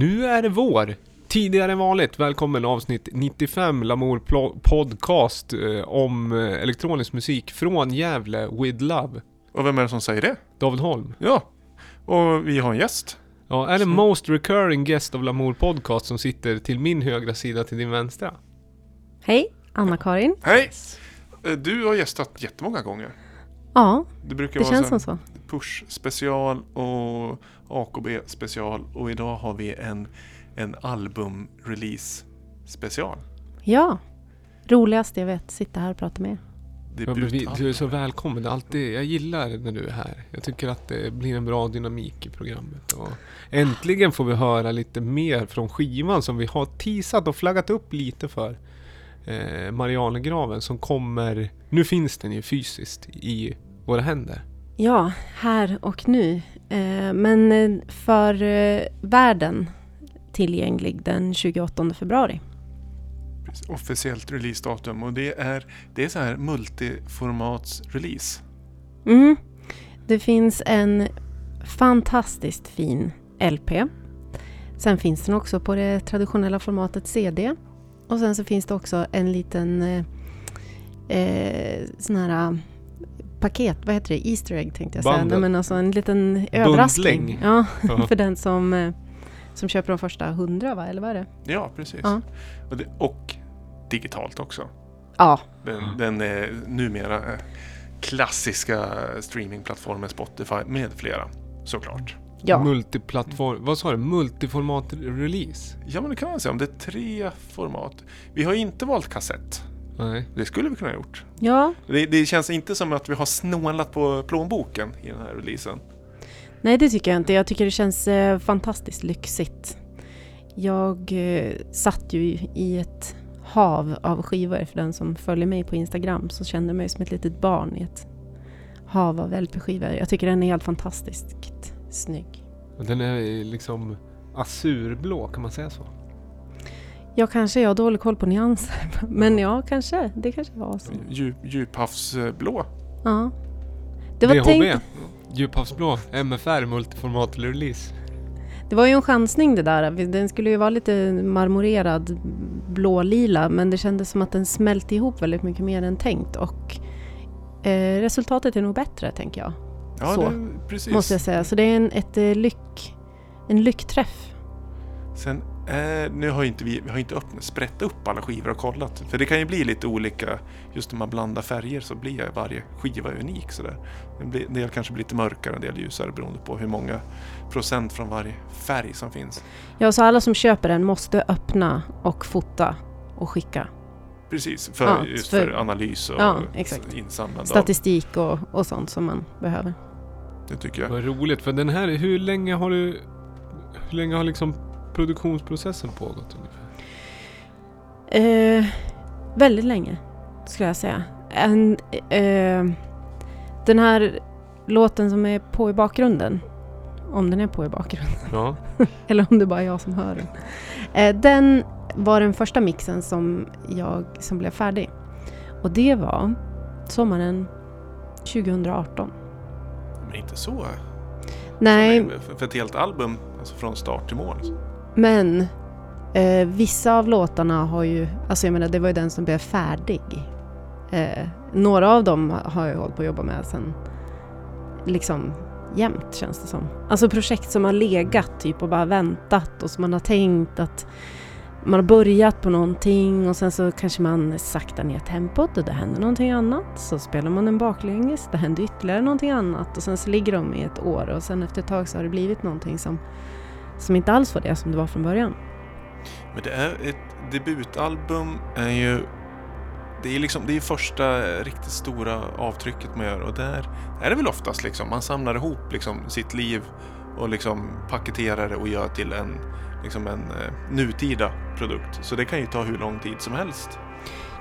Nu är det vår! Tidigare än vanligt, välkommen avsnitt 95 Lamour Podcast eh, om eh, elektronisk musik från Gävle with Love. Och vem är det som säger det? David Holm. Ja, och vi har en gäst. Ja, är det Så- most recurring guest of Lamour Podcast som sitter till min högra sida till din vänstra? Hej, Anna-Karin. Hej! Eh, Du har gästat jättemånga gånger. Ja, Det brukar det vara känns som så. Push special och AKB special och idag har vi en, en album release special. Ja, roligast jag vet, sitta här och prata med er. Du är så välkommen. Alltid, jag gillar när du är här. Jag tycker att det blir en bra dynamik i programmet. Och äntligen får vi höra lite mer från skivan som vi har teasat och flaggat upp lite för. Eh, Marianergraven som kommer... Nu finns den ju fysiskt i våra händer. Ja, här och nu. Eh, men eh, för eh, världen tillgänglig den 28 februari. Officiellt releasedatum och det är, det är så här multiformats release. Mm. Det finns en fantastiskt fin LP. Sen finns den också på det traditionella formatet CD. Och sen så finns det också en liten eh, sån här paket, vad heter det? Easter egg tänkte jag säga. Nej, men alltså en liten överraskning. Ja, för den som, eh, som köper de första hundra va? Eller vad är det? Ja, precis. Ja. Och, det, och digitalt också. Ja, Den, den är numera eh, klassiska streamingplattformen Spotify med flera. Såklart. ja. Multiplattform... Vad sa du? Multiformat release? Ja, men det kan man säga om det är tre format. Vi har inte valt kassett. Nej. Det skulle vi kunna ha gjort. ja. Det, det känns inte som att vi har snålat på plånboken i den här releasen. Nej, det tycker jag inte. Jag tycker det känns eh, fantastiskt lyxigt. Jag eh, satt ju i ett hav av skivor. För den som följer mig på Instagram så kände mig som ett litet barn i ett hav av LP-skivor. Jag tycker den är helt fantastiskt snygg. Den är liksom azurblå, kan man säga så? Jag kanske jag har dålig koll på nyanser. Men ja, kanske. Det kanske var så. Djup, djuphavsblå. Ja. Det var, DHB. tänkt, Djuphavsblå. MFR Multiformat release. det var ju en chansning det där. Den skulle ju vara lite marmorerad blålila men det kändes som att den smälte ihop väldigt mycket mer än tänkt. Och eh, resultatet är nog bättre, tänker jag. Ja, Så, det, precis. Måste jag säga. Så det är en, ett, eh, lyck, en lyckträff. Sen, eh, nu har ju inte vi, vi har inte öppnat, sprättat upp alla skivor och kollat. För det kan ju bli lite olika, just när man blandar färger så blir varje skiva unik sådär. En del kanske blir lite mörkare, en del ljusare beroende på hur många procent från varje färg som finns. Ja, så alla som köper den måste öppna och fota och skicka. Precis, för, Ja, just för- för, analys och Ja, insamlande Statistik och, och sånt som man behöver. det tycker jag. Vad roligt, för den här, hur länge har du... Hur länge har liksom produktionsprocessen pågått ungefär? Eh, väldigt länge, skulle jag säga. En, eh, den här låten som är på i bakgrunden, om den är på i bakgrunden, Ja. eller om det bara är jag som hör den. Eh, den var den första mixen som, jag, som blev färdig. Och det var sommaren 2018. Men inte så. Nej, För, för ett helt album, alltså från start till mål men eh, vissa av låtarna har ju... Alltså jag menar, det var ju den som blev färdig. Eh, några av dem har jag hållit på att jobba med sen liksom jämt känns det som. Alltså projekt som har legat typ och bara väntat och som man har tänkt att man har börjat på någonting och sen så kanske man saktar ner tempot och det händer någonting annat. Så spelar man den baklänges, det händer ytterligare någonting annat och sen så ligger de i ett år och sen efter ett tag så har det blivit någonting som, som inte alls var det som det var från början. Men det är ett debutalbum är ju det är liksom det är första riktigt stora avtrycket man gör och där är det väl oftast liksom man samlar ihop liksom sitt liv och liksom paketerar det och gör till en liksom en eh, nutida produkt. Så det kan ju ta hur lång tid som helst.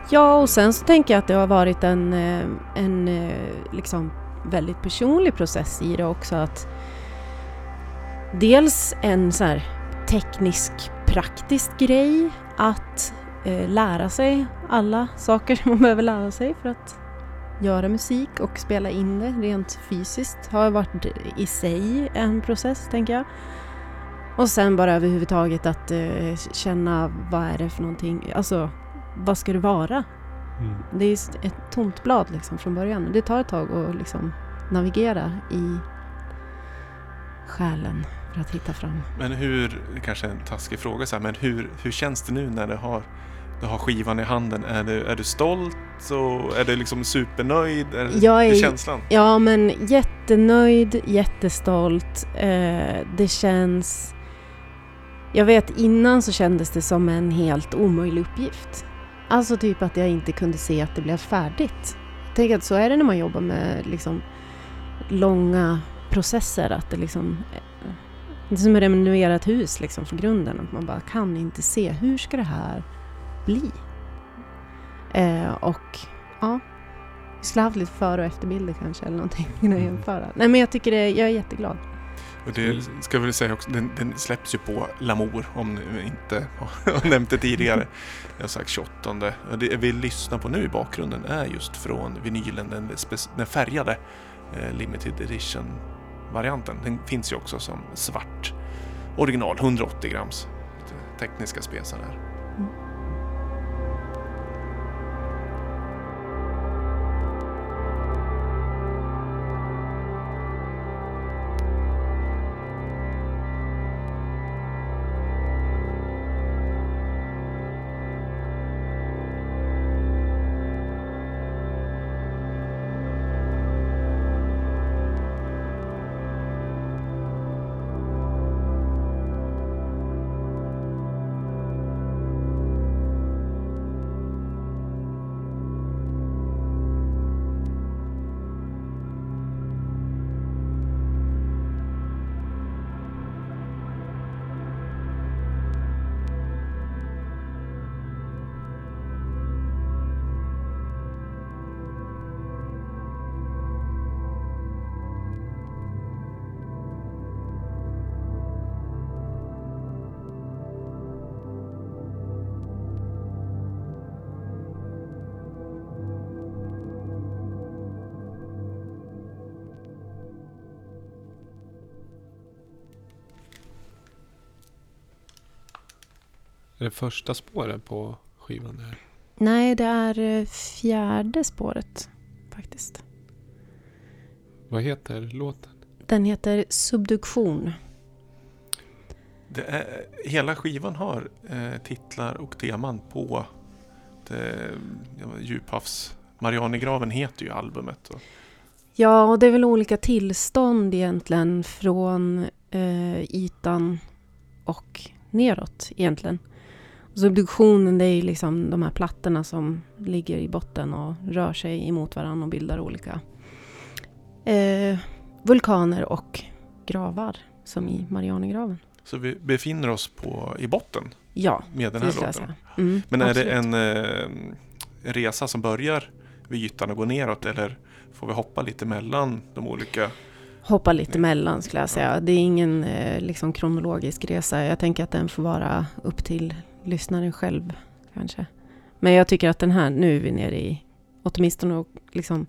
Ja, och sen så tänker jag att det har varit en, eh, en eh, liksom väldigt personlig process i det också. Att dels en så här teknisk, praktisk grej att eh, lära sig alla saker som man behöver lära sig för att göra musik och spela in det rent fysiskt har varit i sig en process, tänker jag. Och sen bara överhuvudtaget att eh, känna vad är det för någonting, alltså vad ska det vara? Mm. Det är ett tomt blad liksom från början. Det tar ett tag att liksom navigera i själen för att hitta fram. Men hur, kanske är en taskig fråga så här, men hur, hur känns det nu när du har, du har skivan i handen? Är du, är du stolt och är du liksom supernöjd? Är, Jag hur är- känslan? Ja, men jättenöjd, jättestolt. Eh, det känns... Jag vet innan så kändes det som en helt omöjlig uppgift. Alltså typ att jag inte kunde se att det blev färdigt. Tänker att så är det när man jobbar med liksom långa processer. Att det liksom... Det är som att renovera ett hus liksom från grunden. Att man bara kan inte se hur ska det här bli? Eh, och ja, vi skulle haft lite före och efterbilder kanske eller någonting innan jag jämföra. Nej men jag tycker det, jag är jätteglad. Och det ska jag väl säga också, den, den släpps ju på Lamour om ni inte har nämnt det tidigare. Jag har sagt 28. Och Det vi lyssnar på nu i bakgrunden är just från vinylen, den, den färgade eh, limited edition varianten. Den finns ju också som svart original, 180 grams. Lite Tekniska spesar där. Det första spåret på skivan där? Nej, det är eh, fjärde spåret faktiskt. Vad heter låten? Den heter Subduktion. Det är, hela skivan har eh, titlar och teman på det, djuphavs... Marianergraven heter ju albumet. Och, Ja, och det är väl olika tillstånd egentligen från eh, ytan och neråt egentligen. Subduktionen det är liksom de här plattorna som ligger i botten och rör sig emot varandra och bildar olika eh, vulkaner och gravar som i Marianergraven. så vi befinner oss på, i botten Ja, med den här låten. Mm, Men är det en eh, resa som börjar vid ytan och går neråt eller får vi hoppa lite mellan de olika? hoppa lite mellan skulle jag säga. Det är ingen eh, liksom kronologisk resa. Jag tänker att den får vara upp till lyssnaren själv kanske. Men jag tycker att den här, nu är vi nere i, åtminstone och liksom,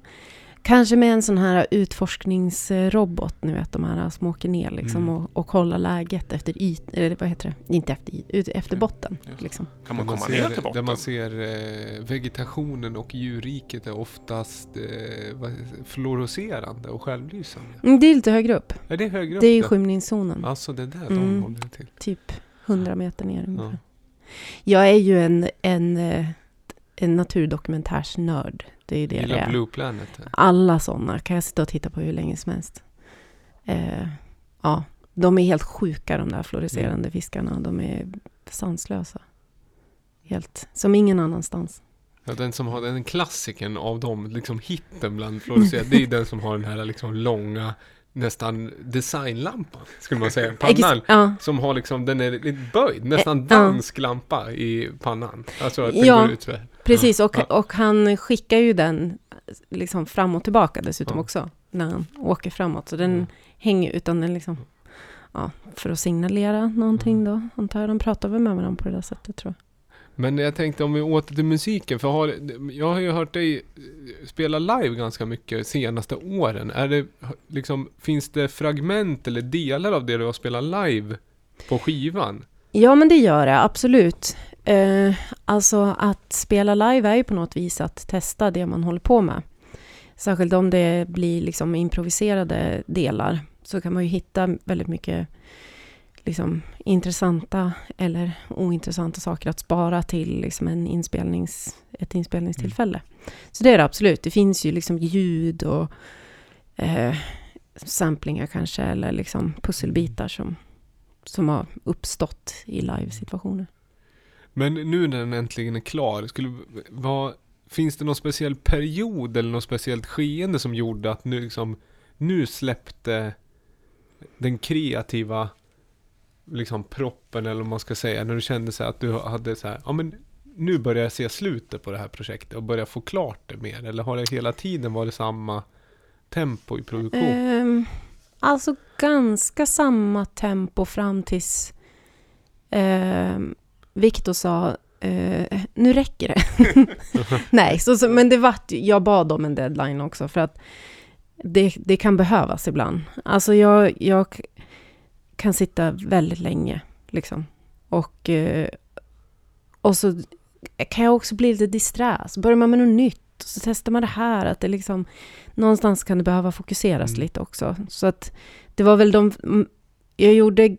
kanske med en sån här utforskningsrobot, ni vet de här som åker ner liksom Mm. och, och kollar läget efter yt, eller vad heter det, inte efter yt, ut, efter botten Just. liksom. Kan man Där komma ser, ner till botten? Där man ser eh, vegetationen och djurriket är oftast eh, fluorescerande och självlysande. Mm, det är lite högre upp. Är det högre upp? Det är i skymningszonen. Alltså det är där Mm. de håller till. Typ 100 meter ner ungefär. Ja. Jag är ju en, en, eh, en naturdokumentärsnörd. Det är ju det det Gillar är. Blue Planet. Alla sådana kan jag sitta och titta på hur länge som helst. Eh, ja, de är helt sjuka de där fluorescerande Mm. fiskarna. De är sanslösa. Helt, som ingen annanstans. Ja, den som har den klassikern av dem, liksom hitten bland fluorescerade, det är den som har den här liksom långa, nästan designlampan, skulle man säga. Pannan. Ja, Som har liksom, den är lite böjd, nästan Eh, ja. dansk lampa i pannan. Alltså att den Ja. går ut så precis. Och, Ja. och han skickar ju den liksom fram och tillbaka dessutom Ja. också. När han åker framåt. Så den Mm. hänger utan den liksom... Ja, för att signalera någonting Mm. då. Antar jag. De pratar väl med varandra på det där sättet tror jag. Men jag tänkte om vi åter till musiken, för har, jag har ju hört dig eh, spela live ganska mycket senaste åren. Är det liksom, finns det fragment eller delar av det du har spelat live på skivan? Ja, men det gör det absolut. Eh, alltså att spela live är ju på något vis att testa det man håller på med. Särskilt om det blir liksom improviserade delar så kan man ju hitta väldigt mycket liksom, intressanta eller ointressanta saker att spara till liksom en inspelnings, ett inspelningstillfälle. Mm. Så det är det absolut. Det finns ju liksom ljud och eh, samplingar kanske eller liksom pusselbitar som, som har uppstått i live-situationer. Men nu när den äntligen är klar, skulle, vad, finns det någon speciell period eller något speciellt skeende som gjorde att nu liksom, nu släppte den kreativa liksom proppen eller vad man ska säga, när du kände så att du hade så här, ja men nu börjar jag se slutet på det här projektet och börjar få klart det mer? Eller har det hela tiden varit samma tempo i produktion? Um, alltså ganska samma tempo fram tills um, Viktor sa uh, nu räcker det. Nej, så, så, men det var jag bad om en deadline också för att det, det kan behövas ibland. Alltså jag, jag kan sitta väldigt länge liksom. Och, uh, och så kan jag också bli lite disträ. Så börjar man med något nytt och så testar man det här. Att det liksom, någonstans kan det behöva fokuseras mm. lite också. Så att det var väl de... Jag gjorde...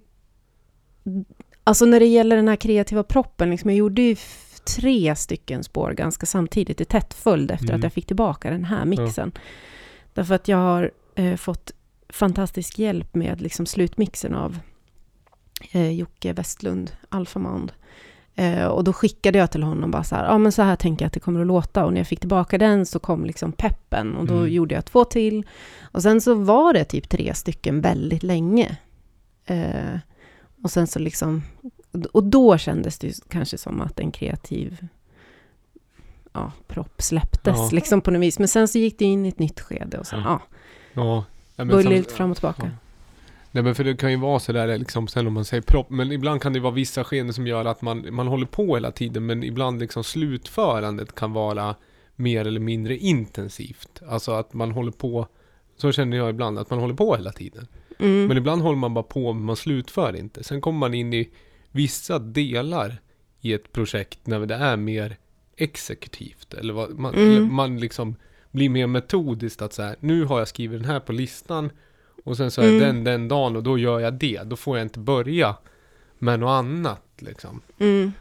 Alltså när det gäller den här kreativa proppen, liksom, jag gjorde ju tre stycken spår ganska samtidigt i tätt följd efter mm. att jag fick tillbaka den här mixen. Ja. Därför att jag har eh, fått fantastisk hjälp med liksom, slutmixen av eh, Jocke Westlund, Alphamound. Eh, och då skickade jag till honom bara så här, ja men så här tänker jag att det kommer att låta. Och när jag fick tillbaka den så kom liksom peppen och då mm. gjorde jag två till. Och sen så var det typ tre stycken väldigt länge. Eh, och sen så liksom, och då kändes det kanske som att en kreativ ja, propp släpptes ja. liksom på något vis. Men sen så gick det in i ett nytt skede och sen, ja. ja. ja Lite fram och tillbaka. Ja. Nej men för det kan ju vara sådär liksom, sen om man säger propp, men ibland kan det vara vissa skeenden som gör att man, man håller på hela tiden, men ibland liksom slutförandet kan vara mer eller mindre intensivt. Alltså att man håller på, så känner jag ibland, att man håller på hela tiden. Mm. Men ibland håller man bara på, men man slutför inte. Sen kommer man in i vissa delar i ett projekt när det är mer exekutivt. Eller vad, man, mm. eller man liksom blir mer metodiskt att så nu har jag skrivit den här på listan och sen så är mm. den den dagen och då gör jag det. Då får jag inte börja med något annat liksom. Mm.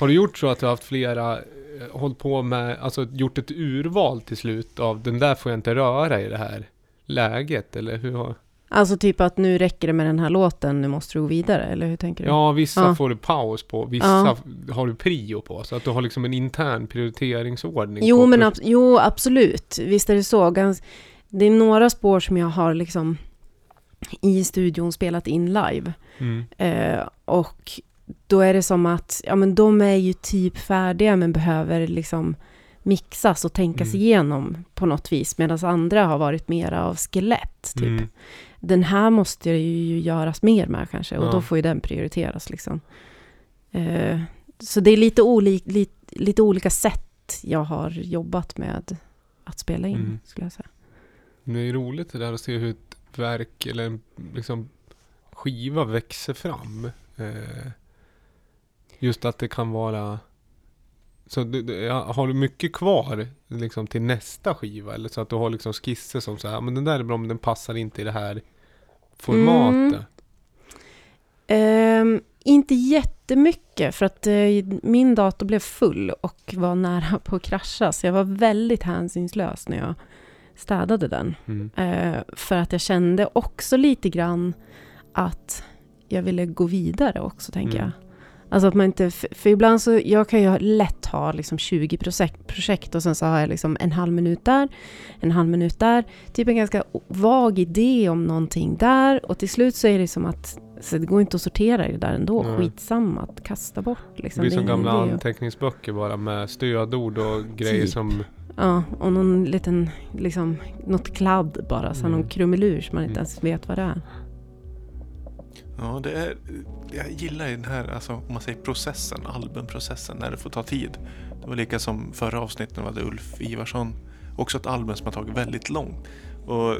Har du gjort så att du har haft flera, eh, hållit på med, alltså gjort ett urval till slut av den där får jag inte röra i det här läget eller hur har... Alltså typ att nu räcker det med den här låten, nu måste du gå vidare, eller hur tänker du? Ja, vissa ja. får du paus på, vissa ja. har du prio på, så att du har liksom en intern prioriteringsordning. Jo, men ab jo, absolut, visst är det så. Gans det är några spår som jag har liksom i studion spelat in live. Mm. Eh, och då är det som att, ja men de är ju typ färdiga men behöver liksom mixas och tänkas mm. igenom på något vis. Medan andra har varit mera av skelett, typ. Mm. Den här måste ju göras mer med kanske och ja. då får ju den prioriteras liksom. Eh, så det är lite, olik, lite, lite olika sätt jag har jobbat med att spela in, mm. skulle jag säga. Det är roligt det där att se hur ett verk eller en liksom, skiva växer fram. Eh, just att det kan vara så du, har du mycket kvar liksom, till nästa skiva? Eller så att du har liksom skisser som så här, men den där är bra men den passar inte i det här formatet? Mm. Um, inte jättemycket för att uh, min dator blev full och var nära på att krascha. Så jag var väldigt hänsynslös när jag städade den. Mm. Eh, för att jag kände också lite grann att jag ville gå vidare också, tänker mm. jag. Alltså att man inte, för, ibland så, jag kan ju lätt ha liksom 20 projekt, projekt och sen så har jag liksom en halv minut där, en halv minut där. Typ en ganska vag idé om någonting där och till slut så är det som att så det går inte att sortera det där ändå. Mm. Skitsamma att kasta bort. Liksom. Det blir som gamla anteckningsböcker bara med stödord och grejer typ. som Ja, och någon liten, liksom, något kladd bara, så mm. någon krumelur som man inte mm. ens vet vad det är. Ja, det är, jag gillar den här, alltså, om man säger processen, albumprocessen, när det får ta tid. Det var lika som förra avsnittet med Ulf Ivarsson. Också ett album som har tagit väldigt långt. Och eh,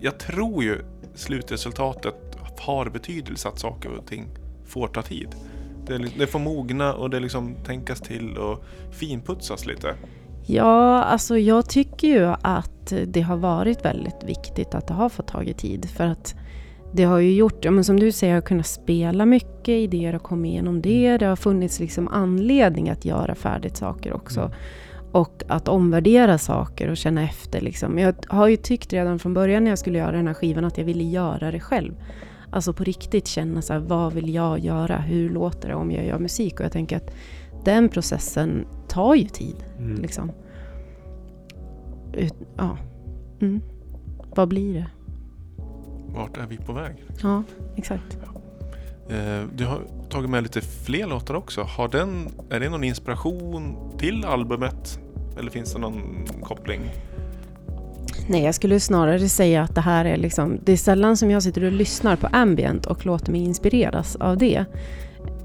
jag tror ju slutresultatet har betydelse att saker och ting får ta tid. Det, det får mogna och det liksom tänkas till och finputsas lite. Ja, alltså jag tycker ju att det har varit väldigt viktigt att det har fått tagit tid. För att det har ju gjort, ja, men som du säger, jag har kunnat spela mycket, idéer har kommit igenom det. Det har funnits liksom anledning att göra färdigt saker också. Mm. Och att omvärdera saker och känna efter. Liksom. Jag har ju tyckt redan från början när jag skulle göra den här skivan att jag ville göra det själv. Alltså på riktigt känna så här, vad vill jag göra? Hur låter det om jag gör musik? Och jag tänker att den processen tar ju tid. Mm. Liksom. Ut, ja. Mm. Vad blir det? Vart är vi på väg? Ja, exakt. Eh, du har tagit med lite fler låtar också. Har den, är det någon inspiration till albumet? Eller finns det någon koppling? Nej, jag skulle snarare säga att det här är liksom... Det är sällan som jag sitter och lyssnar på ambient och låter mig inspireras av det.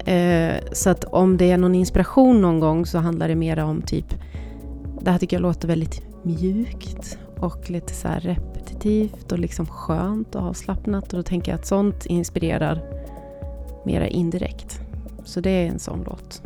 Eh, så att om det är någon inspiration någon gång så handlar det mer om typ... Det här tycker jag låter väldigt mjukt och lite så här repetitivt och liksom skönt och avslappnat. Och då tänker jag att sånt inspirerar mera indirekt. Så det är en sån låt.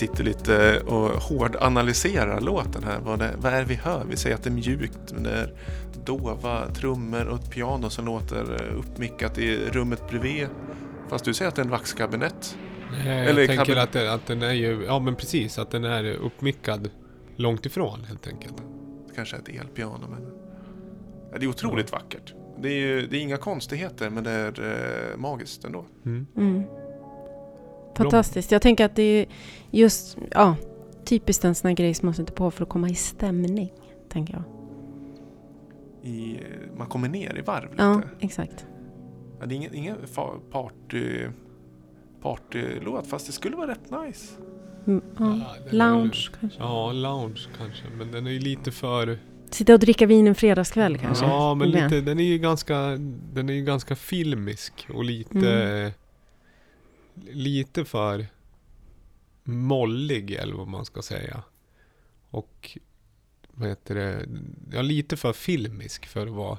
Sitter lite och hårdanalyserar låten här. Vad, det, vad är det vi hör? Vi säger att det är mjukt, men det är dova trummor och ett piano som låter eh, uppmickat i rummet bredvid. Fast du säger att det är en vaxkabinett. Nej, Eller jag tänker kabin- att, det, att den är ju, ja men precis, att den är uppmickad långt ifrån helt enkelt. Det kanske är ett elpiano, men... Ja, det är otroligt vackert. Det är, ju, det är inga konstigheter, men det är eh, magiskt ändå. Mm. Mm. Fantastiskt. Jag tänker att det är just, ja, typiskt en sån här grej som man sätter på för att komma i stämning, tänker jag. I, man kommer ner i varv lite. Ja, exakt. Ja, det är ingen, ingen party, partylåt, fast det skulle vara rätt nice. Mm, ja. den är väl- Lounge kanske. Ja, lounge kanske. Men den är ju lite för... Sitta och dricka vin en fredagskväll kanske. Ja, men lite, den är ju ganska, den är ju ganska filmisk och lite, Mm. Lite för mollig eller vad man ska säga. Och vad heter det, ja lite för filmisk för att vara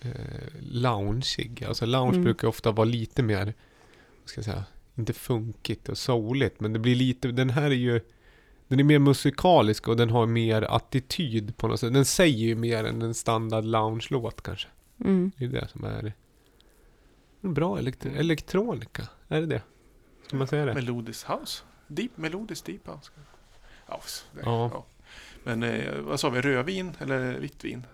eh, loungeig. Alltså lounge Mm. brukar ofta vara lite mer, vad ska jag säga, inte funkigt och souligt, men det blir lite, den här är ju den är mer musikalisk och den har mer attityd på något sätt. Den säger ju mer än en standard lounge-låt kanske. Mm. Det är det som är bra elektro- elektronika. Är det det? Ska man säga det? Melodisk house. Deep, melodisk deep house. Ja, det, Ja. ja. Men eh, vad sa vi, rödvin eller vitt vin?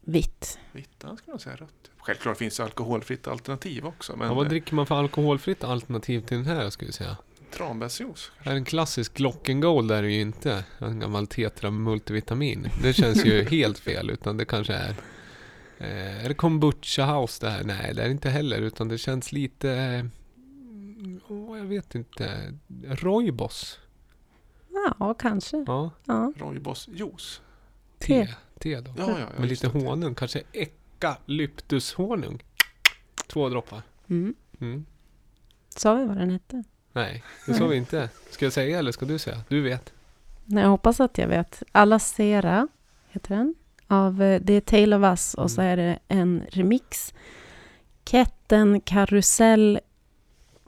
Vitt. Vitt, ja, skulle man säga rött. Självklart finns det alkoholfritt alternativ också. Men Ja, vad eh, dricker man för alkoholfritt alternativ till den här skulle jag säga? tranbärsjuice. Är en klassisk Glockengold är det ju inte. En gammal Tetra multivitamin. Det känns ju helt fel. Utan det kanske är... Eh, är det kombucha house det här? Nej, det är det inte heller. Utan det känns lite... Åh, jag vet inte. Roybos. Ja, kanske. Ja, Ja. Rooibos juice. te. Te. Te då. Ja, ja, ja, Med lite det. honung. Kanske ekalyptushonung. Två droppar. Mm. Mm. Sa vi vad den hette? Nej, det sa vi inte. Ska jag säga eller ska du säga? Du vet. Nej, jag hoppas att jag vet. Alacera heter den. Av, eh, det är Tale of Us och så Mm. är det en remix. Ketten Karusell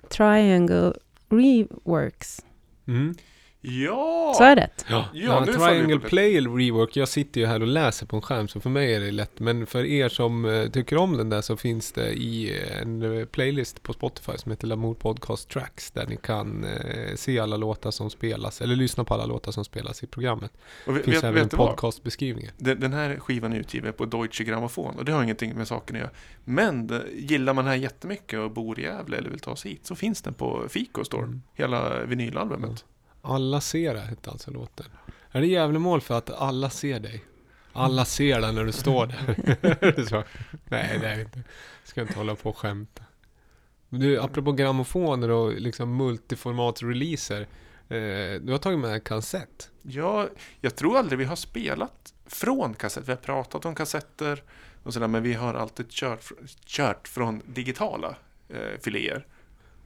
Triangle Reworks. Mm. Ja! Så är det? Ja, Ja, Triangle. Play Rework. Jag sitter ju här och läser på en skärm så för mig är det lätt. Men för er som eh, tycker om den där så finns det i en eh, playlist på Spotify som heter Lamour Podcast Tracks. Där ni kan eh, se alla låtar som spelas eller lyssna på alla låtar som spelas i programmet. Och Det vet, finns vet, även vet en du vad? podcastbeskrivning. Den, den här skivan är utgiven på Deutsche Grammophon och det har ingenting med saken att göra. Men gillar man den här jättemycket och bor i Gävle eller vill ta sig hit så finns den på Fico Store. Mm. Hela vinylalbumet. Alla ser det hette alltså låten. Är det Gävlemål för att alla ser dig? Alla ser dig när du står där. så. Nej, det är det inte. Ska inte hålla på och skämta. Du, apropå grammofoner och liksom multiformat-releaser. Eh, du har tagit med en kassett. Ja, jag tror aldrig vi har spelat från kassett. Vi har pratat om kassetter och sådär, men vi har alltid kört, kört från digitala eh, filéer.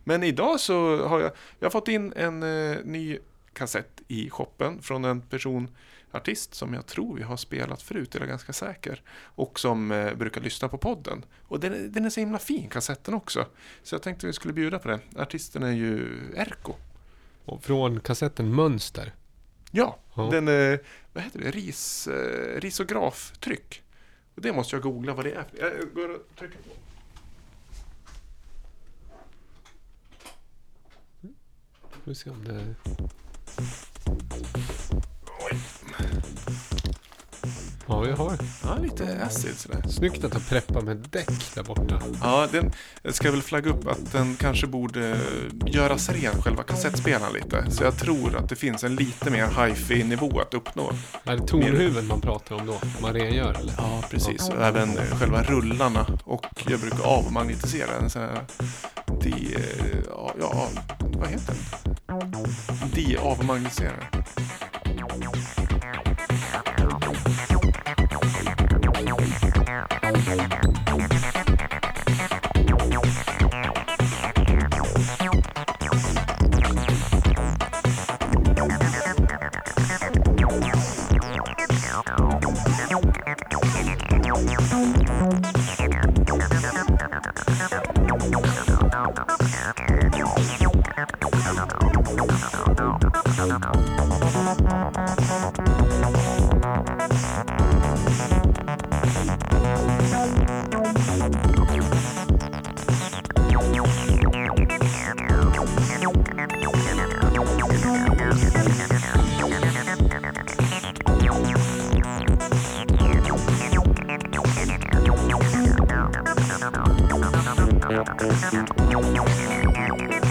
Men idag så har jag, jag har fått in en eh, ny kassett i shoppen från en person, artist som jag tror vi har spelat förut, jag ganska säker. Och som eh, brukar lyssna på podden. Och den, är- den är så himla fin, kassetten också. Så jag tänkte vi skulle bjuda på den. Artisten är ju Erko. Och från kassetten Mönster. Ja, Ja. den är, vad heter det, ris, eh, risograftryck. Och det måste jag googla vad det är. Jag går och trycker på. Får vi se om det. Oj. Ja, vi har. Ja, lite acid sådär. Snyggt att ha preppat med däck där borta. Ja, den, jag ska väl flagga upp att den kanske borde göras ren, själva kassettspelaren lite. Så jag tror att det finns en lite mer hi-fi nivå att uppnå. Är det tonhuven man pratar om då? Man rengör eller? Ja, precis. Och även själva rullarna. Och jag brukar avmagnetisera en sån här... De, eh, ja, ja, vad heter den? De-avmagnetisera. Thank you.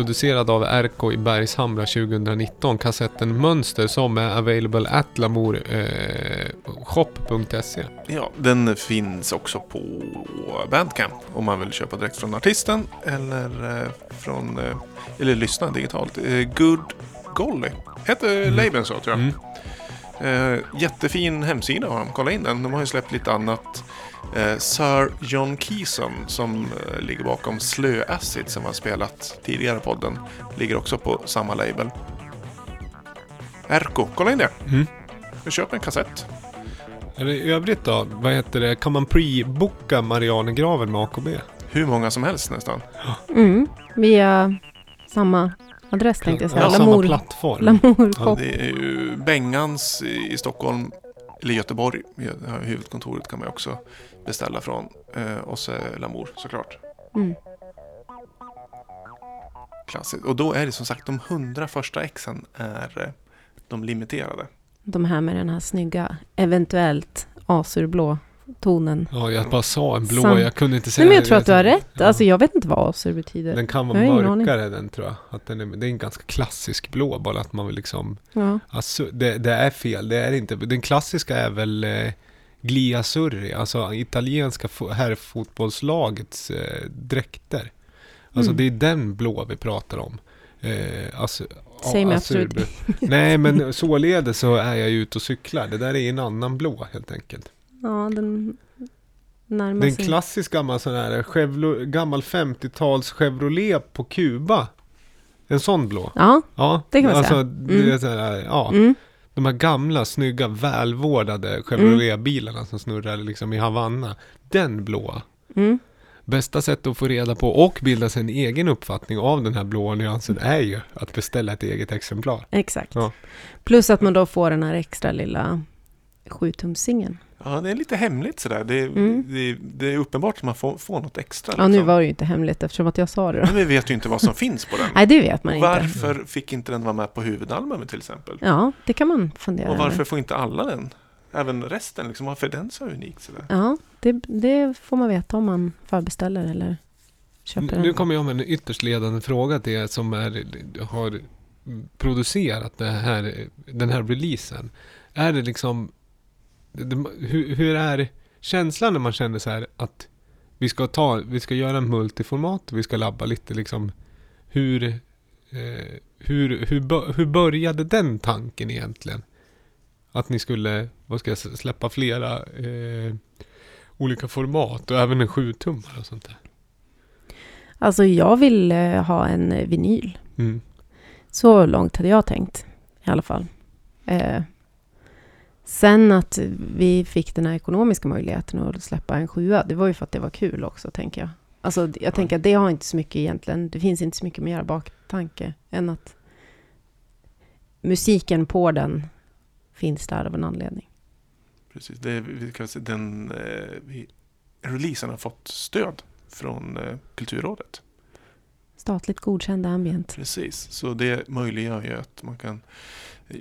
Producerad av RK i Bergshamra 2019. Kassetten Mönster som är available at lamourshop.se. Ja, den finns också på Bandcamp om man vill köpa direkt från artisten eller eh, från eh, eller lyssna digitalt. Eh, Good Golly heter Mm. labeln så tror jag. Mm. Eh, jättefin hemsida har de. Kolla in den. De har ju släppt lite annat. Eh, Sir John Keeson som eh, ligger bakom Slö Acid som har spelat tidigare i podden. Ligger också på samma label. Erko, kolla in det. Mm. Köp en kassett. Eller I övrigt då, vad heter det? Kan man pre-boka Marianergraven med AKB? Hur många som helst nästan. Mm, via samma adress tänkte jag säga. Ja, samma Lamour, plattform. Lamour Ja, det är ju Bengans i Stockholm, eller Göteborg. Huvudkontoret kan man ju också beställa från. Eh, och så Lamour såklart. Mm. Klassiskt. Och då är det som sagt de hundra första exen är eh, de limiterade. De här med den här snygga, eventuellt azurblå tonen. Ja, jag bara sa en blå. Sant. Jag kunde inte säga Nej men jag tror att du har rätt. Ja. Alltså jag vet inte vad azur betyder. Den kan vara mörkare den tror jag. Att den är, det är en ganska klassisk blå, bara att man vill liksom... Ja. Alltså, det, det är fel, det är inte. Den klassiska är väl eh, Gliasurri, alltså italienska fo- herrfotbollslagets eh, dräkter. Alltså Mm. det är den blå vi pratar om. Eh, alltså, Säg mig absolut Nej men således så är jag ju ute och cyklar. Det där är en annan blå helt enkelt. Ja, den närmar Det är en sig. klassisk gammal sån här Chevro, gammal 50-tals Chevrolet på Kuba. En sån blå. Ja, Ja, Det kan man alltså, säga. Mm. här, ja, mm. de här gamla, snygga, välvårdade Chevrolet-bilarna som snurrar liksom i Havanna. Den blåa. Mm. Bästa sättet att få reda på och bilda sig en egen uppfattning av den här blåa nyansen är ju att beställa ett eget exemplar. exakt. Ja. Plus att man då får den här extra lilla 7-tumsingen. Ja, det är lite hemligt sådär. Det, Mm. det, det är uppenbart att man får, får något extra. Ja, nu liksom. var det ju inte hemligt eftersom att jag sa det då. Men vi vet ju inte vad som finns på den. Nej, det vet man Och inte. varför fick inte den vara med på huvudalbumet till exempel? Ja, det kan man fundera Och varför över. får inte alla den? Även resten, liksom, varför är den så unik? Sådär? Ja, det, det får man veta om man förbeställer eller köper Nu den. kommer jag med en ytterst ledande fråga till er som är, har producerat det här, den här releasen. Är det liksom... Hur, hur är känslan när man känner så här att vi ska, ta, vi ska göra en multiformat, vi ska labba lite liksom. Hur, eh, hur, hur, hur började den tanken egentligen? Att ni skulle, vad ska jag släppa flera eh, olika format och även en 7-tummare och sånt där. Alltså jag vill eh, ha en vinyl. Mm. Så långt hade jag tänkt i alla fall. Eh, sen att vi fick den här ekonomiska möjligheten att släppa en sjua, det var ju för att det var kul också, tänker jag. Alltså jag tänker att det har inte så mycket egentligen, det finns inte så mycket mer baktanke än att musiken på den finns där av en anledning. Precis. Det, vi kan säga, den, eh, vi, releasen har fått stöd från eh, Kulturrådet. Statligt godkänd ambient. Precis, så det möjliggör ju att man kan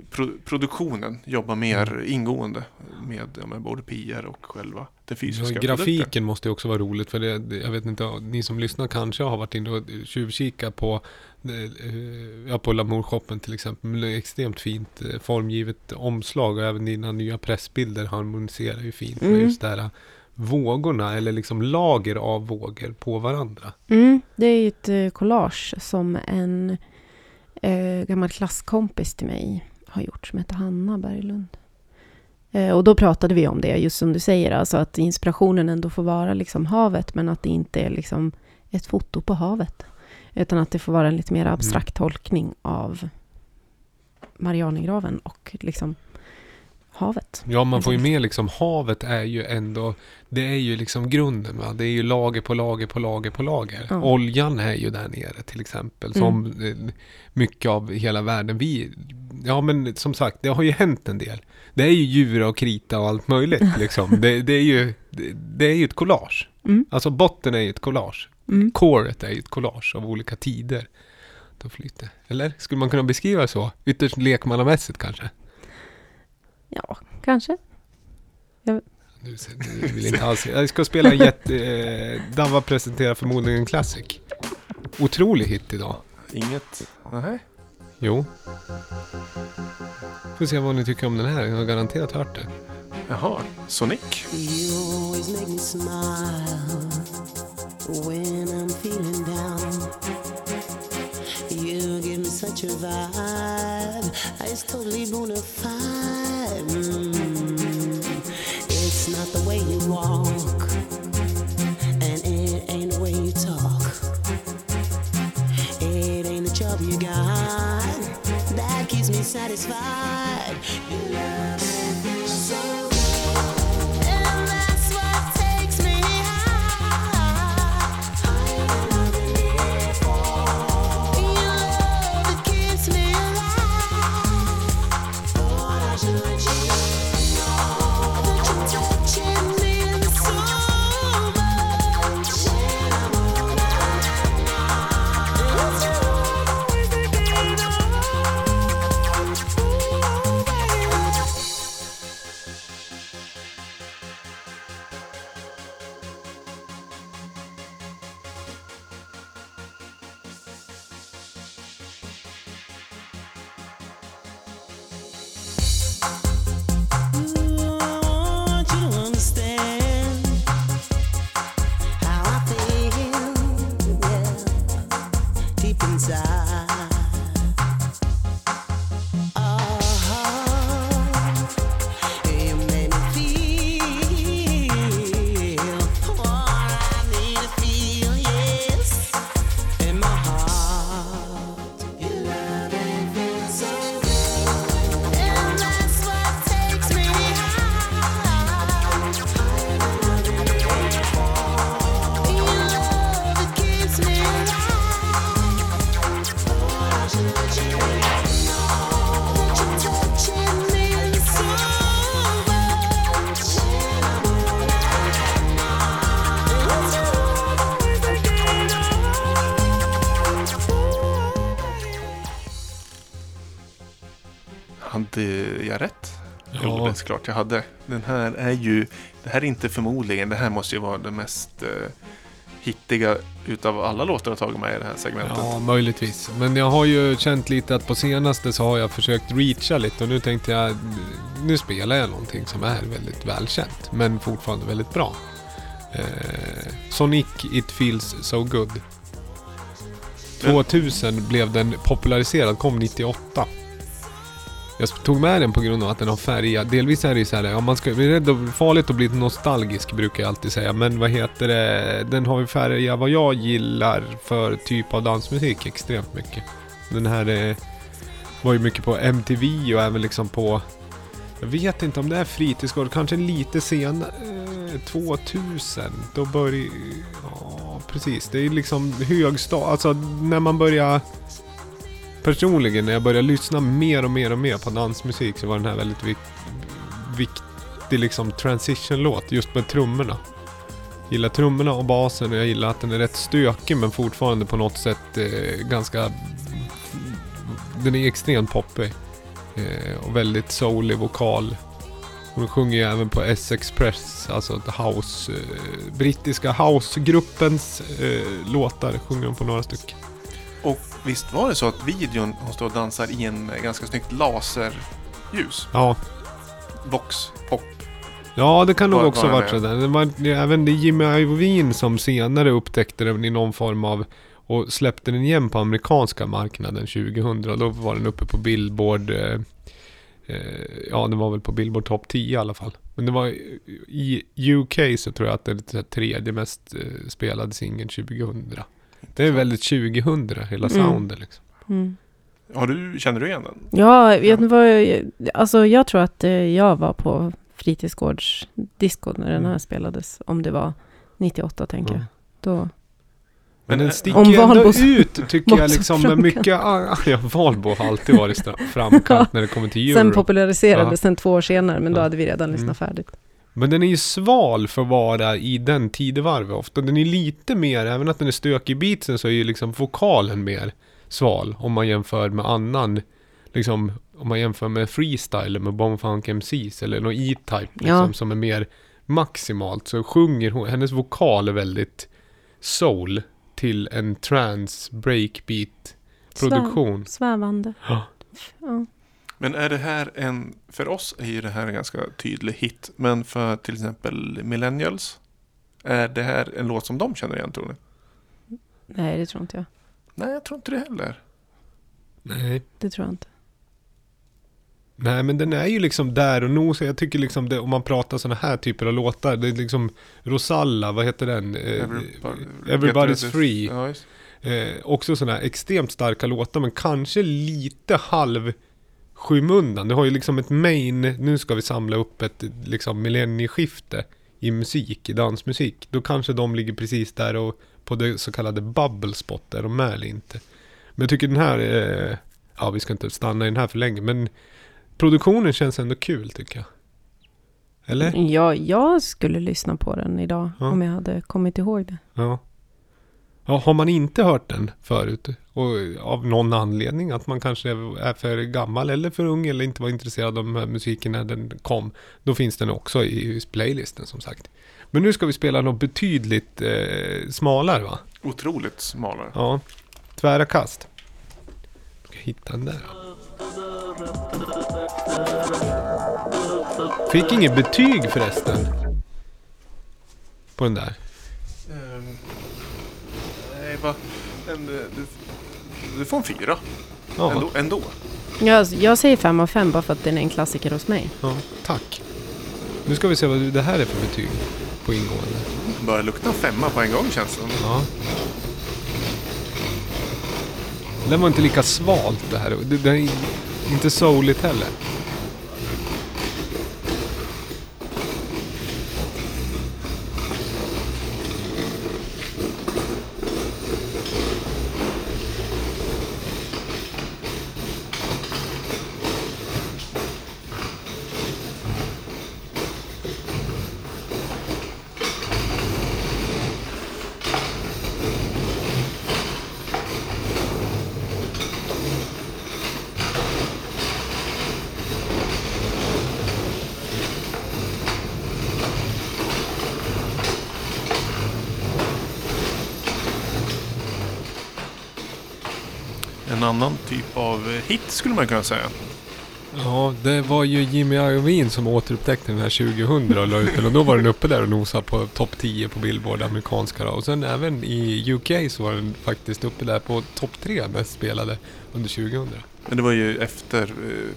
pro, produktionen jobba mer ingående med, ja, med både PR och själva det fysiska Ja, produkten. grafiken måste ju också vara roligt för det, jag vet inte, ni som lyssnar kanske har varit inne och tjuvkikat på eh, ja, på Lamour-shoppen till exempel. Men det är extremt fint eh, formgivet omslag och även dina nya pressbilder harmoniserar ju fint med Mm. just det här eh, vågorna eller liksom lager av vågor på varandra. Mm, det är ju ett collage som en eh, gammal klasskompis till mig har gjort som heter Hanna Berglund. Eh, och då pratade vi om det, just som du säger, alltså att inspirationen ändå får vara liksom havet, men att det inte är liksom ett foto på havet. Utan att det får vara en lite mer abstrakt tolkning av Marianergraven och liksom havet. Ja, man får ju Precis. med liksom havet är ju ändå, det är ju liksom grunden va. Det är ju lager på lager på lager på lager. Ja. Oljan är ju där nere till exempel. Som eh, mycket av hela världen. Vi, ja men som sagt, det har ju hänt en del. Det är ju djur och krita och allt möjligt liksom. det, det är ju, det, det är ju ett collage. Mm. Alltså botten är ju ett collage. Mm. Coret är ju ett collage av olika tider. Flyter. Eller? Skulle man kunna beskriva det så? Ytterst lekmannamässigt kanske? Ja, kanske. Nu, nu vill jag inte alls. Jag ska spela en jätte... Eh, Dava presenterar förmodligen en classic. Otrolig hit idag. Inget? Nej. Jo. Får se vad ni tycker om den här. Jag har garanterat hört det. Jaha, Sonic. You always make me smile when I'm feeling down. You give me such a vibe, it's totally bona fide. Mm. It's not the way you walk, and it ain't the way you talk. It ain't the job you got that keeps me satisfied. You love klart jag hade. Den här är ju... Det här är inte förmodligen. Det här måste ju vara den mest eh, hittiga utav alla låtar jag tagit med i det här segmentet. Ja, möjligtvis. Men jag har ju känt lite att på senaste så har jag försökt reacha lite och nu tänkte jag, nu spelar jag någonting som är väldigt välkänt, men fortfarande väldigt bra. Eh, Sonic It Feels So Good. 2000 blev den populariserad, kom 98. Jag tog med den på grund av att den har färgat. Delvis är det ju så här, ja, man ska, det är farligt att bli nostalgisk brukar jag alltid säga. Men vad heter det, den har ju färgat vad jag gillar för typ av dansmusik extremt mycket. Den här eh, var ju mycket på MTV och även liksom på, jag vet inte om det är fritidsgård, kanske lite senare, eh, 2000. Då började, ja precis, det är liksom högstad, alltså när man börjar Personligen när jag började lyssna mer och mer och mer på dansmusik så var den här väldigt vik viktig liksom transition-låt just med trummorna. Gillar trummorna och basen och jag gillar att den är rätt stökig men fortfarande på något sätt eh, ganska... Den är extremt poppig. Eh, och väldigt soulig vokal. Hon sjunger ju även på S-Express, alltså house, eh, brittiska housegruppens eh, låtar sjunger hon på några stycken. Visst var det så att videon hon står och dansar i en ganska snyggt laserljus? Ja, Vox Pop. Ja, det kan nog också ha varit sådär. Det var även det Jimmy Iovine som senare upptäckte den i någon form av och släppte den igen på amerikanska marknaden 2000 och då var den uppe på Billboard eh, eh, Ja, den var väl på Billboard Top 10 i alla fall. Men det var i UK så tror jag att det är tredje mest eh, spelade singeln 2000. Det är väldigt 2000 hela Mm. soundet liksom. Mm. Har du, känner du igen den? Ja, vet ni vad, alltså jag tror att eh, jag var på fritidsgårdsdisco när den här Mm. spelades. Om det var 98 tänker Ja. jag. Då, Men den eh, sticker om ändå ut tycker jag liksom med mycket... Ja, Valbo har alltid varit framkant när det kommer till sen euro. populariserades den två år senare, men då hade vi redan lyssnat Mm. färdigt. Men den är ju sval för att vara i den tidevarvet ofta. Den är lite mer, även att den är stökig i beatsen så är ju liksom vokalen mer sval om man jämför med annan, liksom om man jämför med freestyle med Bonfunk MCs eller någon E-Type liksom, Ja. som är mer maximalt så sjunger hon, hennes vokal är väldigt soul till en trance breakbeat produktion. Svä- svävande. Ja. Ja. Men är det här en... För oss är ju det här en ganska tydlig hit. Men för till exempel Millennials. Är det här en låt som de känner igen tror ni? Nej, det tror inte jag. Nej, jag tror inte det heller. Nej. Det tror jag inte. Nej men den är ju liksom där och nosar. Jag tycker liksom det, om man pratar sådana här typer av låtar. Det är liksom Rosalla, vad heter den? Eh, Everybody- Everybody's Free. Ja, just. Eh, också sådana här extremt starka låtar men kanske lite halv skymundan. Du har ju liksom ett main, nu ska vi samla upp ett liksom millennieskifte i musik, i dansmusik. Då kanske de ligger precis där och på det så kallade bubble spot, är de med eller inte? Men jag tycker den här, eh, ja vi ska inte stanna i den här för länge, men produktionen känns ändå kul tycker jag. Eller? Ja, jag skulle lyssna på den idag Ja. om jag hade kommit ihåg det. Ja. Ja. Har man inte hört den förut och av någon anledning att man kanske är för gammal eller för ung eller inte var intresserad av musiken när den kom. Då finns den också i playlisten som sagt. Men nu ska vi spela något betydligt eh, smalare va? Otroligt smalare. Ja. Tvära kast. Ska jag hitta den där. Fick inget betyg förresten. På den där. Va? En, eh, du, du får en fyra. Ja, Ändå. ändå. Jag, jag säger fem av fem bara för att den är en klassiker hos mig. ja, tack. Nu ska vi se vad det här är för betyg på ingående. Börjar lukta femma på en gång känns det som. Ja. Den var inte lika svalt det här. Det, det är inte souligt heller. Hit skulle man kunna säga. Ja, det var ju Jimmy Iovine som återupptäckte den här 2000 och la ut den. Och då var den uppe där och nosade på topp 10 på Billboard, amerikanska då. Och sen även i UK så var den faktiskt uppe där på topp 3 mest spelade under 2000. Men det var ju efter eh,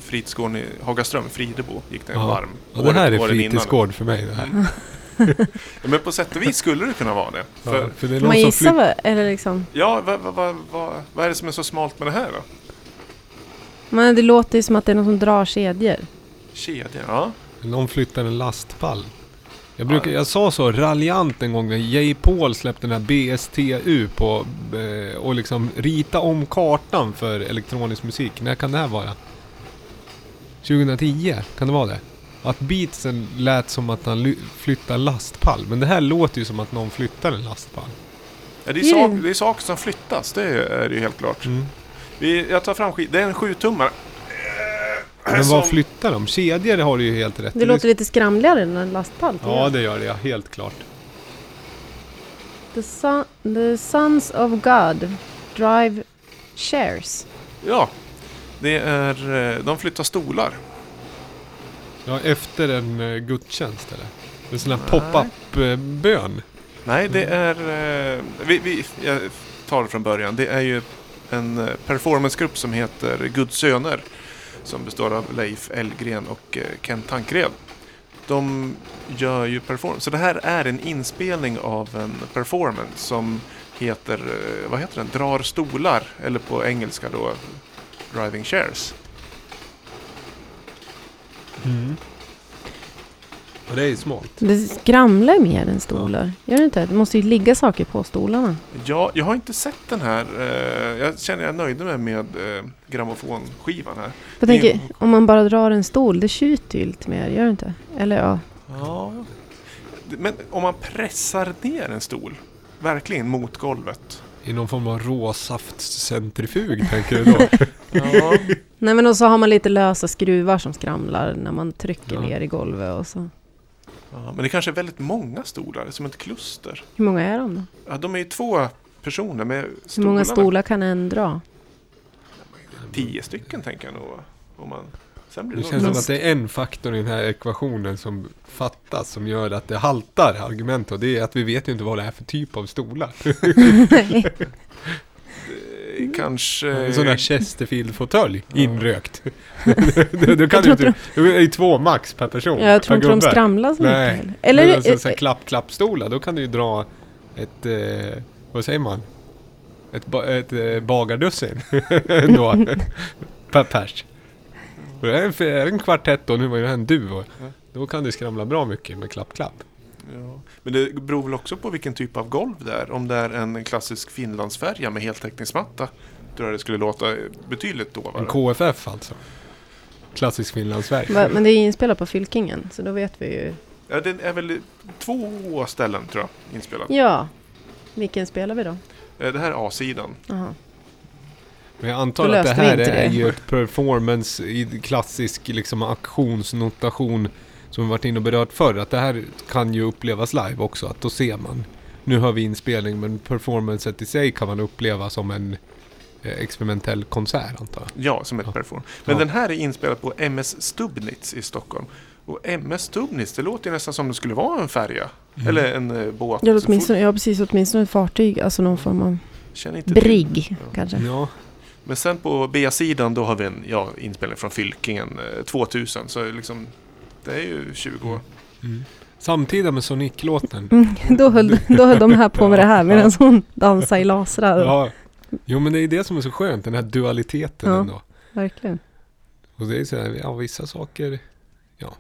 fritidsgården i Hagaström, Fridebo, gick den Ja. varm. Och det här är fritidsgård för mig det här. Ja, men på sätt och vis skulle det kunna vara det. För, Ja, för det är man någon som gissa flytt... vad, eller liksom? ja, vad, vad, vad, vad, vad är det som är så smalt med det här då? Men det låter ju som att det är någon som drar kedjor. Kedja, ja. Någon flyttar en lastpall. Jag, brukar, jag sa så raljant en gång när J. Paul släppte den här BSTU på eh, och liksom rita om kartan för elektronisk musik. När kan det här vara? 2010? Kan det vara det? Att beatsen lät som att han ly- flyttar lastpall. Men det här låter ju som att någon flyttar en lastpall. ja det, är Det är- sak, det är saker som flyttas, det är det ju helt klart. Mm. Vi, jag tar fram skit. Det är en sjutummare. Men vad flyttar de? Kedjor har du ju helt rätt Det låter lite skramligare än en lastpall. Ja, jag. det gör det ja. Helt klart. The, son, the Sons of God Drive Shares. Ja, det är... eh, De flyttar stolar. Ja, efter en uh, gudstjänst eller? En sån här pop-up-bön. Nej, det är... eh, Vi, vi, jag tar det från början. Det är ju en eh, performancegrupp som heter Guds söner. Som består av Leif Elgren och eh, Kent Tankred. De gör ju performance. Så det här är en inspelning av en performance som heter, eh, vad heter den? Drar stolar. Eller på engelska då, Driving Chairs. Mm. Och det är ju smalt. Det skramlar mer än stolar. Gör det inte? Det måste ju ligga saker på stolarna. Ja, jag har inte sett den här. eh, Jag känner jag är nöjd med, med eh, grammofonskivan här. Jag tänker, om man bara drar en stol, det tjuter ju lite mer. Gör det inte? Eller ja. Ja. Men om man pressar ner en stol, verkligen mot golvet. I någon form av råsaftcentrifug tänker du då? Ja. Nej men och så har man lite lösa skruvar som skramlar när man trycker Ja. ner i golvet och så. Ja, men det kanske är väldigt många stolar, som ett kluster. Hur många är de då? Ja, de är ju två personer med Hur många stolar kan en dra? Tio stycken tänker jag nog. Om man... Sen blir Det det känns som att det är en faktor i den här ekvationen som fattas som gör att det haltar argument och det är att vi vet ju inte vad det är för typ av stolar. Eh, Kanske... En sån här Chesterfield-fåtölj, Ja. inrökt. då, kan du inte, då är det två max per person. Ja, jag tror inte de skramlar så mycket heller. Eller, Men alltså, så eh, klapp-klapp-stolar, då kan du ju dra ett, eh, vad säger man? Ett, ba- ett eh, bagardussin då, per pers. Och det är en, är en kvartett då, nu var ju det en duo. Då kan du skramla bra mycket med klapp-klapp. Men det beror väl också på vilken typ av golv det är. Om det är en klassisk finlandsfärja med heltäckningsmatta tror jag det skulle låta betydligt En dovare. KFF alltså. Klassisk finlandsverk. va- men det är inspelat på Fylkingen, så då vet vi ju. Ja, det är väl två ställen tror jag inspelat. Ja. Vilken spelar vi då? Eh, Det här är A-sidan. Jaha. Men jag antar att det här är det. ju ett performance i klassisk liksom aktionsnotation som vi varit inne och berört förr. Att det här kan ju upplevas live också. Att då ser man. Nu har vi inspelning men performancet i sig kan man uppleva som en eh, experimentell konsert antar jag. Ja, som ett Ja. perform. Men Ja. den här är inspelad på MS Stubnitz i Stockholm. Och MS Stubnitz, det låter ju nästan som det skulle vara en färja. Mm. Eller en eh, båt. Ja, åtminstone, ja, precis. Åtminstone ett fartyg. Alltså någon form av till. brigg, Ja. kanske. Ja, Men sen på B-sidan då har vi en ja, inspelning från Fylkingen eh, 2000. Så liksom, det är ju 20 år. mm. Samtida med Sonic-låten. Mm, då, höll, då höll de här på med det här medan Ja. hon dansade i lasrar. Ja. Jo men det är det som är så skönt, den här dualiteten Ja. ändå. Verkligen. Och det är så här, ja vissa saker, ja.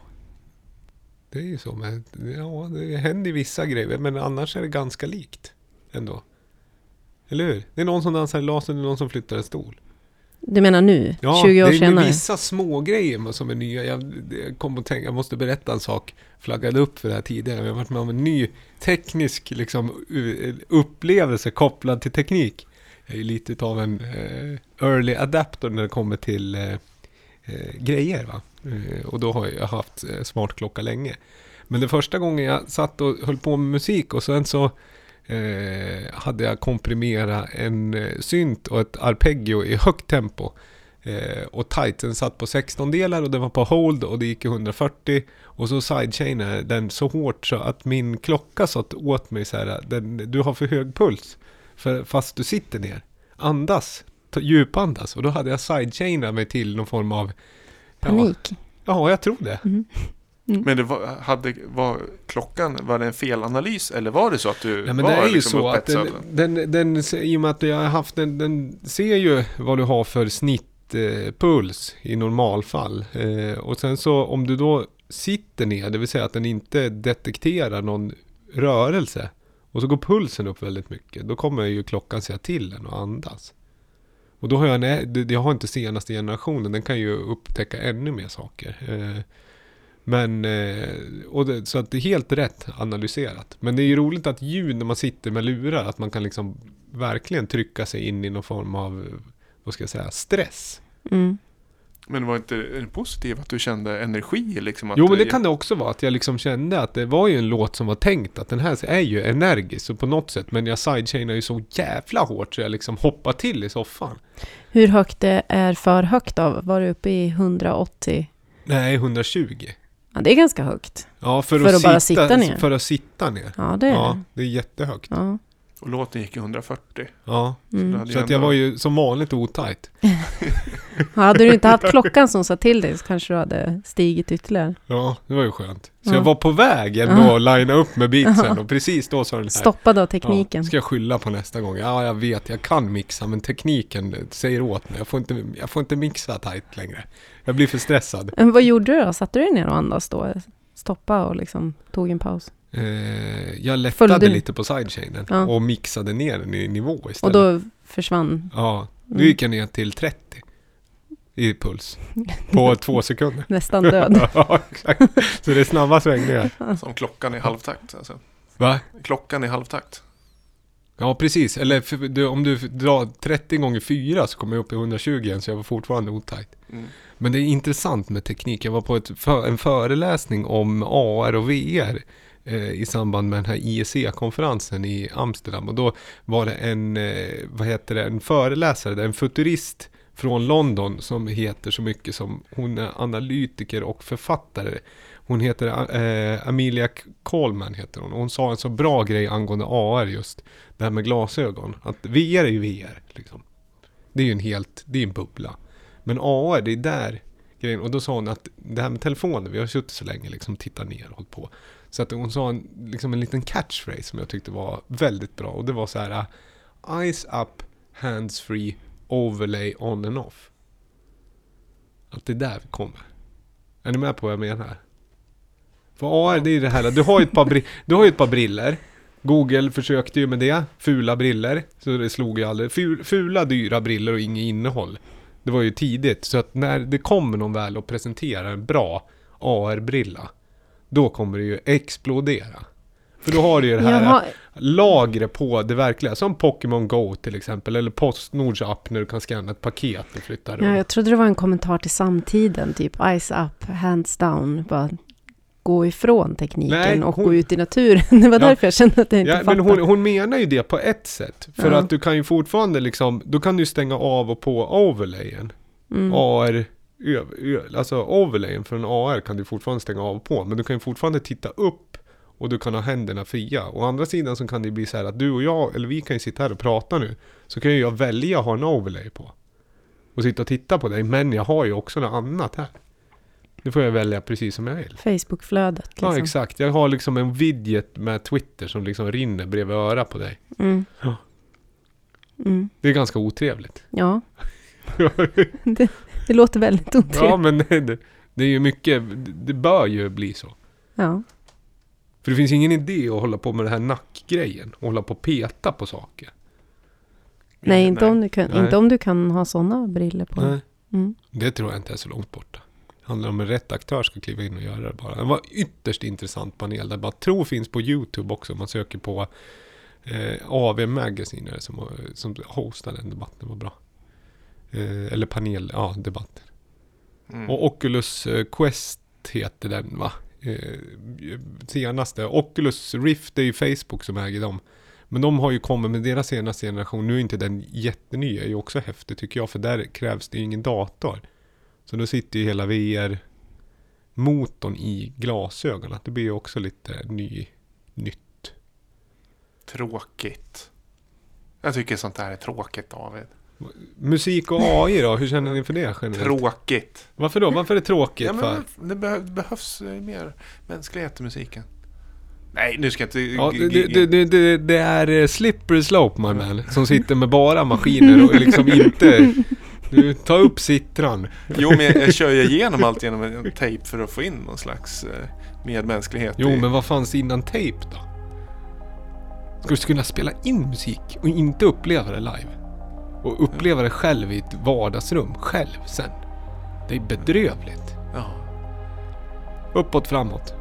Det är ju så, men ja, det händer ju vissa grejer, men annars är det ganska likt ändå. Eller hur? Det är någon som dansar i laser, det är någon som flyttar en stol. Du menar nu? Ja, 20 år det är senare? vissa små grejer som är nya. Jag, jag kom att tänka, jag måste berätta en sak. Flaggade upp för det här tidigare. Jag har varit med om en ny teknisk liksom, upplevelse kopplad till teknik. Jag är lite av en eh, early adapter när det kommer till eh, eh, grejer. Va? Eh, och då har jag haft eh, smartklocka länge. Men det första gången jag satt och höll på med musik och sen så eh, hade jag komprimerat en eh, synt och ett arpeggio i högt tempo. Eh, och tighten satt på 16 delar och den var på hold och det gick i 140. Och så sidechainade den så hårt så att min klocka satt åt mig så här. Den, du har för hög puls. För, fast du sitter ner. Andas. Ta, djupandas. Och då hade jag sidechainat mig till någon form av... Ja, Panik. ja jag tror det. Mm. Men det var, hade, var klockan, var det en felanalys eller var det så att du Ja men var det är ju liksom så att den, den, den, i och med att jag har haft den, den ser ju vad du har för snittpuls i normalfall. Eh, och sen så om du då sitter ner, det vill säga att den inte detekterar någon rörelse. Och så går pulsen upp väldigt mycket. Då kommer ju klockan säga till den och andas. Och då har jag, en, jag har inte senaste generationen, den kan ju upptäcka ännu mer saker. Eh, men, eh, och det, så att det är helt rätt analyserat. Men det är ju roligt att ljud när man sitter med lurar, att man kan liksom verkligen trycka sig in i någon form av, vad ska jag säga, stress. Mm. Men var inte det positivt att du kände energi liksom? Att Jo men det kan det också vara, att jag liksom kände att det var ju en låt som var tänkt, att den här är ju energisk så på något sätt, men jag sidechainar ju så jävla hårt så jag liksom hoppar till i soffan. Hur högt det är för högt då? Var du uppe i 180? Nej, 120. Ja, det är ganska högt. Ja, för, För att, att bara sitta, sitta ner. För att sitta ner. Ja, det är Ja, det. det är jättehögt. Ja. Och låten gick i 140. Ja, Så, Mm. så ju att jag var ju som vanligt otajt. Ja, hade du inte haft klockan som sa till dig så kanske du hade stigit ytterligare. Ja, det var ju skönt. Så Ja. jag var på väg ändå Ja. att linea upp med beatsen Ja. och precis då sa den här. Stoppad av Ja, tekniken. ska jag skylla på nästa gång? Ja, jag vet, jag kan mixa, men tekniken säger åt mig. Jag får inte, jag får inte mixa tight längre. Jag blir för stressad. Men vad gjorde du då? Satte du dig ner och andas då? Stoppa och liksom tog en paus? Eh, jag lättade Följde lite på sidechainen Ja. och mixade ner den i nivå istället. Och då försvann... Ja, nu Mm. gick jag ner till 30 i puls på två sekunder. Nästan död. ja, exakt. Så det är snabba svängningar. Som klockan i halvtakt alltså. Va? Klockan i halvtakt. Ja, precis. Eller för, du, om du drar 30 gånger 4 så kommer jag upp i 120 igen, så jag var fortfarande otajt. Mm. Men det är intressant med teknik. Jag var på ett för, en föreläsning om AR och VR Eh, i samband med den här IEC-konferensen i Amsterdam. Och då var det en, eh, vad heter det, en föreläsare, en futurist från London som heter så mycket som, hon är analytiker och författare. Hon heter eh, Amelia Coleman heter hon. Hon sa en så bra grej angående AR just. Det här med glasögon. Att VR är ju VR liksom. Det är ju en helt, det är en bubbla. Men AR, det är där grejen. Och då sa hon att det här med telefoner, vi har suttit så länge liksom, tittat ner och hållit på. Så att hon sa en, liksom en liten catchphrase som jag tyckte var väldigt bra. Och det var så här, uh, eyes up, hands free, overlay on and off. Att det är där vi kommer. Är ni med på vad jag menar? För AR, det är ju det här, du har ju ett par, bri- du har ju ett par briller. Google försökte ju med det, fula briller. Så det slog ju aldrig. Fula, dyra briller och inget innehåll. Det var ju tidigt, så att när det kommer någon väl och presenterar en bra AR-brilla, då kommer det ju explodera. För då har du ju det här Jaha, lagret på det verkliga, som Pokémon Go till exempel, eller Postnords app när du kan scanna ett paket och flytta runt. ja, jag trodde det var en kommentar till samtiden, typ eyes up, hands down. Bara gå ifrån tekniken Nej, och hon- gå ut i naturen. Det var Ja. därför jag kände att jag inte Ja, men fattade. hon, hon menar ju det på ett sätt. För Ja. att du kan ju fortfarande liksom, då kan du stänga av och på overlayen. Mm. AR, alltså overlayen för en AR kan du fortfarande stänga av på. Men du kan ju fortfarande titta upp och du kan ha händerna fria. Å andra sidan så kan det bli så här att du och jag, eller vi kan ju sitta här och prata nu. Så kan ju jag välja att ha en overlay på. Och sitta och titta på dig. Men jag har ju också något annat här. Det får jag välja precis som jag vill. Facebookflödet liksom. Ja, exakt. Jag har liksom en widget med Twitter som liksom rinner bredvid örat på dig. Mm. Ja. Mm. Det är ganska otrevligt. Ja, det, det låter väldigt otrevligt. ja, men det, det är ju mycket, det bör ju bli så. Ja. För det finns ingen idé att hålla på med den här nackgrejen. Och hålla på och peta på saker. Nej, inte om, du kan, Nej. inte om du kan ha sådana briller på. Nej. Mm. Det tror jag inte är så långt borta. Det handlar om att rätt aktör ska kliva in och göra det bara. Det var ytterst intressant panel. Där bara tror finns på YouTube också. Man söker på eh, AV Magazine som, som hostar den debatten. Det var bra. Eh, eller panel, ja debatter. Mm. Och Oculus eh, Quest heter den va? Eh, senaste. Oculus Rift är ju Facebook som äger dem. Men de har ju kommit med deras senaste generation. Nu är inte den jättenya, är ju också häftig tycker jag. För där krävs det ju ingen dator. Så då sitter ju hela VR-motorn i glasögonen. Det blir ju också lite ny, nytt. Tråkigt. Jag tycker sånt där är tråkigt David. Musik och AI då? Hur känner ni för det generellt? Tråkigt. Varför då? Varför är det tråkigt? Ja, men det behö- behövs eh, mer mänsklighet i musiken. Nej, nu ska jag inte... Ja, det, det, det, det, det är eh, slippery slope my man. Som sitter med bara maskiner och liksom inte... Du, ta upp sittran. Jo, men jag, jag kör ju igenom allt genom en tejp för att få in någon slags eh, medmänsklighet. Jo, i- men vad fanns innan tejp då? Ska du kunna spela in musik och inte uppleva det live? Och uppleva det själv i ett vardagsrum, själv sen. Det är bedrövligt. Ja. Uppåt, framåt.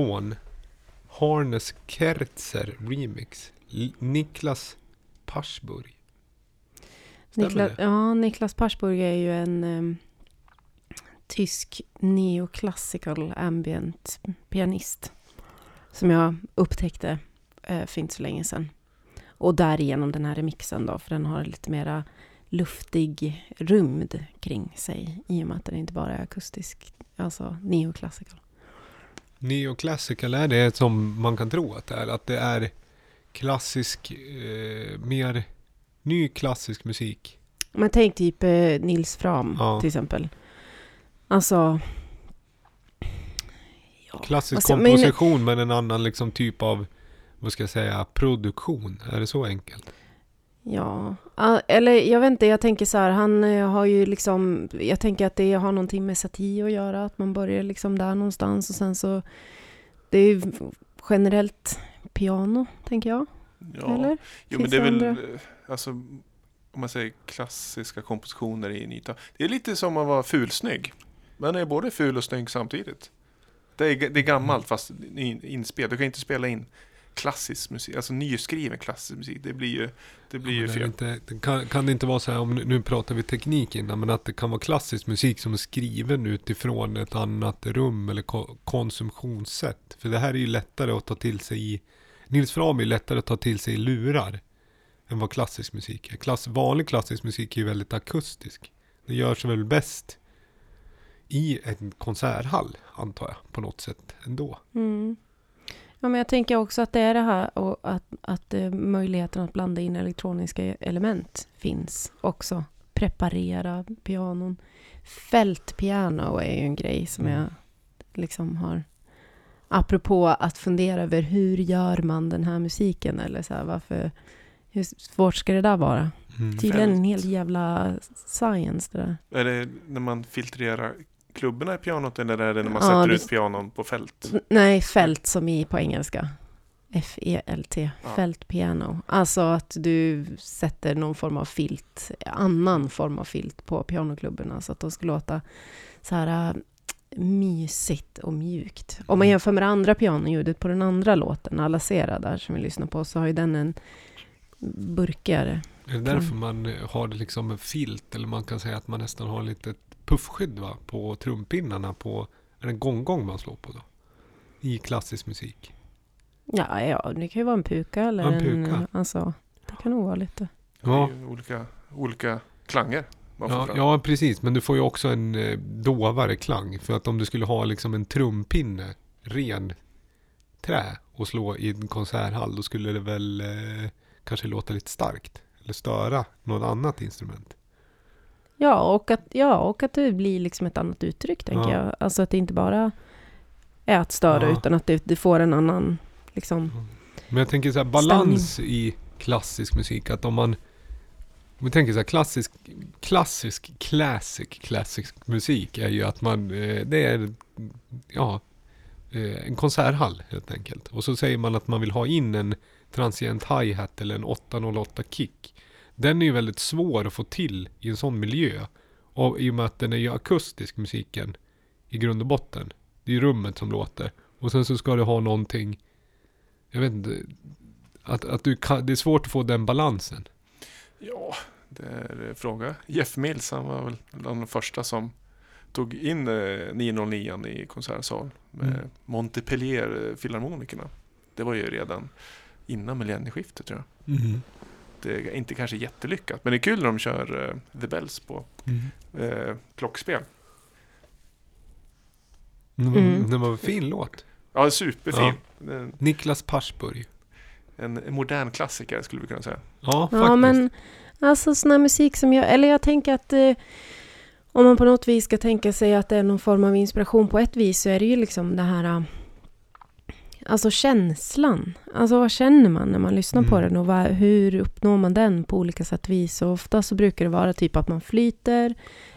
Dawn. Harness Kerzer Remix. L- Niklas Parsburg. Niklas, ja, Niklas Parsburg är ju en em, tysk neoclassical ambient pianist. Som jag upptäckte eh, för inte så länge sedan. Och därigenom den här remixen då, för den har lite mera luftig rymd kring sig. I och med att den inte bara är akustisk, alltså neoclassical. Neoclassical, är det som man kan tro att det är? Att det är klassisk, eh, mer ny klassisk musik? Men tänk typ eh, Nils Fram Ja. till exempel. Alltså... Ja, Klassisk alltså, men- komposition men en annan liksom typ av, vad ska jag säga, produktion. Är det så enkelt? Ja, eller jag vet inte, jag tänker så här, han eh, har ju liksom, jag tänker att det har någonting med satir att göra, att man börjar liksom där någonstans och sen så, det är ju generellt piano, tänker jag, Ja. eller? Jo, men det är väl, eh, alltså, om man säger klassiska kompositioner i nyta. Det är lite som att vara fulsnygg. Man är både ful och snygg samtidigt. Det är, det är gammalt fast in- inspelat. Du kan inte spela in klassisk musik, alltså nyskriven klassisk musik. Det blir ju, det blir ju är det fel. inte, det kan, kan det inte vara så här, om nu, pratar vi teknik innan, men att det kan vara klassisk musik som är skriven utifrån ett annat rum eller ko- konsumtionssätt. För det här är ju lättare att ta till sig i, Nils Fram är ju lättare att ta till sig i lurar än vad klassisk musik är. Klass, vanlig klassisk musik är ju väldigt akustisk. Det görs väl bäst i en konserthall, antar jag, på något sätt ändå. Mm. Ja, men jag tänker också att det är det här och att, att eh, möjligheten att blanda in elektroniska element finns också. Preparera pianon. Fältpiano är ju en grej som Mm. jag liksom har... Apropå att fundera över hur gör man den här musiken? Eller så här, varför... Hur svårt ska det där vara? Mm. Tydligen en hel jävla science det där. Är det när man filtrerar klubborna i pianot eller är det när man Ja, sätter det- ut pianon på fält? Nej, fält som i på engelska. F-E-L-T, Ja. fältpiano. Alltså att du sätter någon form av filt, annan form av filt på pianoklubborna så att de ska låta så här äh, mysigt och mjukt. Om man Mm. jämför med det andra pianoljudet på den andra låten, Alla Sera där som vi lyssnar på, så har ju den en burkigare. Är det därför man har det liksom en filt eller man kan säga att man nästan har lite puffskydd va? på trumpinnarna på, är det en gongong man slår på då? I klassisk musik. Ja, ja, det kan ju vara en puka eller En en... puka. Alltså, det kan nog vara lite. Det Ja, är ju olika, olika klanger ja, ja, precis. Men du får ju också en eh, dovare klang. För att om du skulle ha liksom en trumpinne, ren trä och slå i en konserthall, då skulle det väl eh, kanske låta lite starkt. Eller störa något annat instrument. Ja och, att, ja, och att det blir liksom ett annat uttryck, tänker Ja. jag. Alltså att det inte bara är att störa, Ja. utan att det, det får en annan, liksom... Men jag tänker så här balans i klassisk musik. Att om man om vi tänker så här klassisk, klassisk, classic, klassisk musik är ju att man, eh, det är, ja, eh, en konserthall helt enkelt. Och så säger man att man vill ha in en transient hi-hat eller en 808 kick. Den är ju väldigt svår att få till i en sån miljö. Och i och med att den är ju akustisk musiken i grund och botten. Det är ju rummet som låter. Och sen så ska du ha någonting, jag vet inte, att, att du kan, det är svårt att få den balansen. Ja, det är eh, fråga. Jeff Mills, han var väl bland de första som tog in eh, 909 i konsertsal med Mm. Montpellier filharmonikerna. Det var ju redan innan millennieskiftet tror jag. Det är inte kanske jättelyckat, men det är kul när de kör eh, The Bells på eh, klockspel. Det var, Mm. det var en fin låt. Ja, superfin. En, Niklas Parsburg. en modern klassiker skulle vi kunna säga. Ja, Ja, faktiskt. men alltså sån här musik som jag... Eller jag tänker att eh, om man på något vis ska tänka sig att det är någon form av inspiration på ett vis så är det ju liksom det här... Alltså känslan. Alltså vad känner man när man lyssnar på Mm. den och vad, hur uppnår man den på olika sätt och vis? Och ofta så brukar det vara typ att man flyter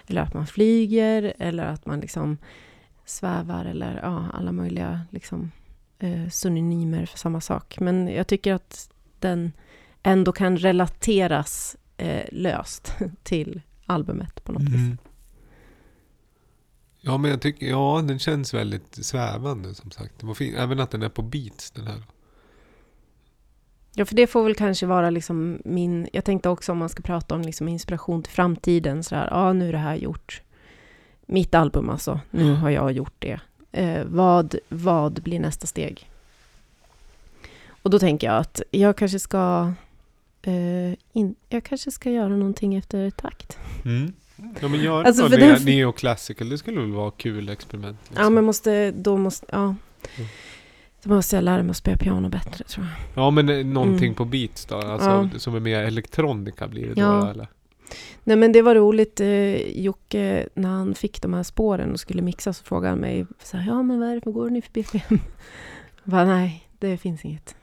eller att man flyger eller att man liksom svävar eller ja, alla möjliga liksom, eh, synonymer för samma sak. Men jag tycker att den ändå kan relateras eh, löst till albumet på något vis. Mm. Ja, men jag tycker, ja, den känns väldigt svävande som sagt. Det var fin. Även att den är på beats den här. Ja, för det får väl kanske vara liksom min... Jag tänkte också om man ska prata om liksom inspiration till framtiden. Ja, nu är det här gjort. Mitt album alltså. Nu Mm. har jag gjort det. Eh, vad, vad blir nästa steg? Och då tänker jag att jag kanske ska... Eh, in, jag kanske ska göra någonting efter takt. Ja, men gör Alltså, det den- neoclassical. Det skulle väl vara kul experiment. Liksom. Ja, men måste... Då måste... Ja. Mm. Då måste jag lära mig att spela piano bättre, tror jag. Ja, men eh, någonting Mm. på beats då. Alltså, Ja. Som är mer elektronika blir det Ja. då, eller? Nej men det var roligt, eh, Jocke, när han fick de här spåren och skulle mixa så frågade han mig så här, ja men vad är det för går ni för BPM? Jag bara, nej, det finns inget.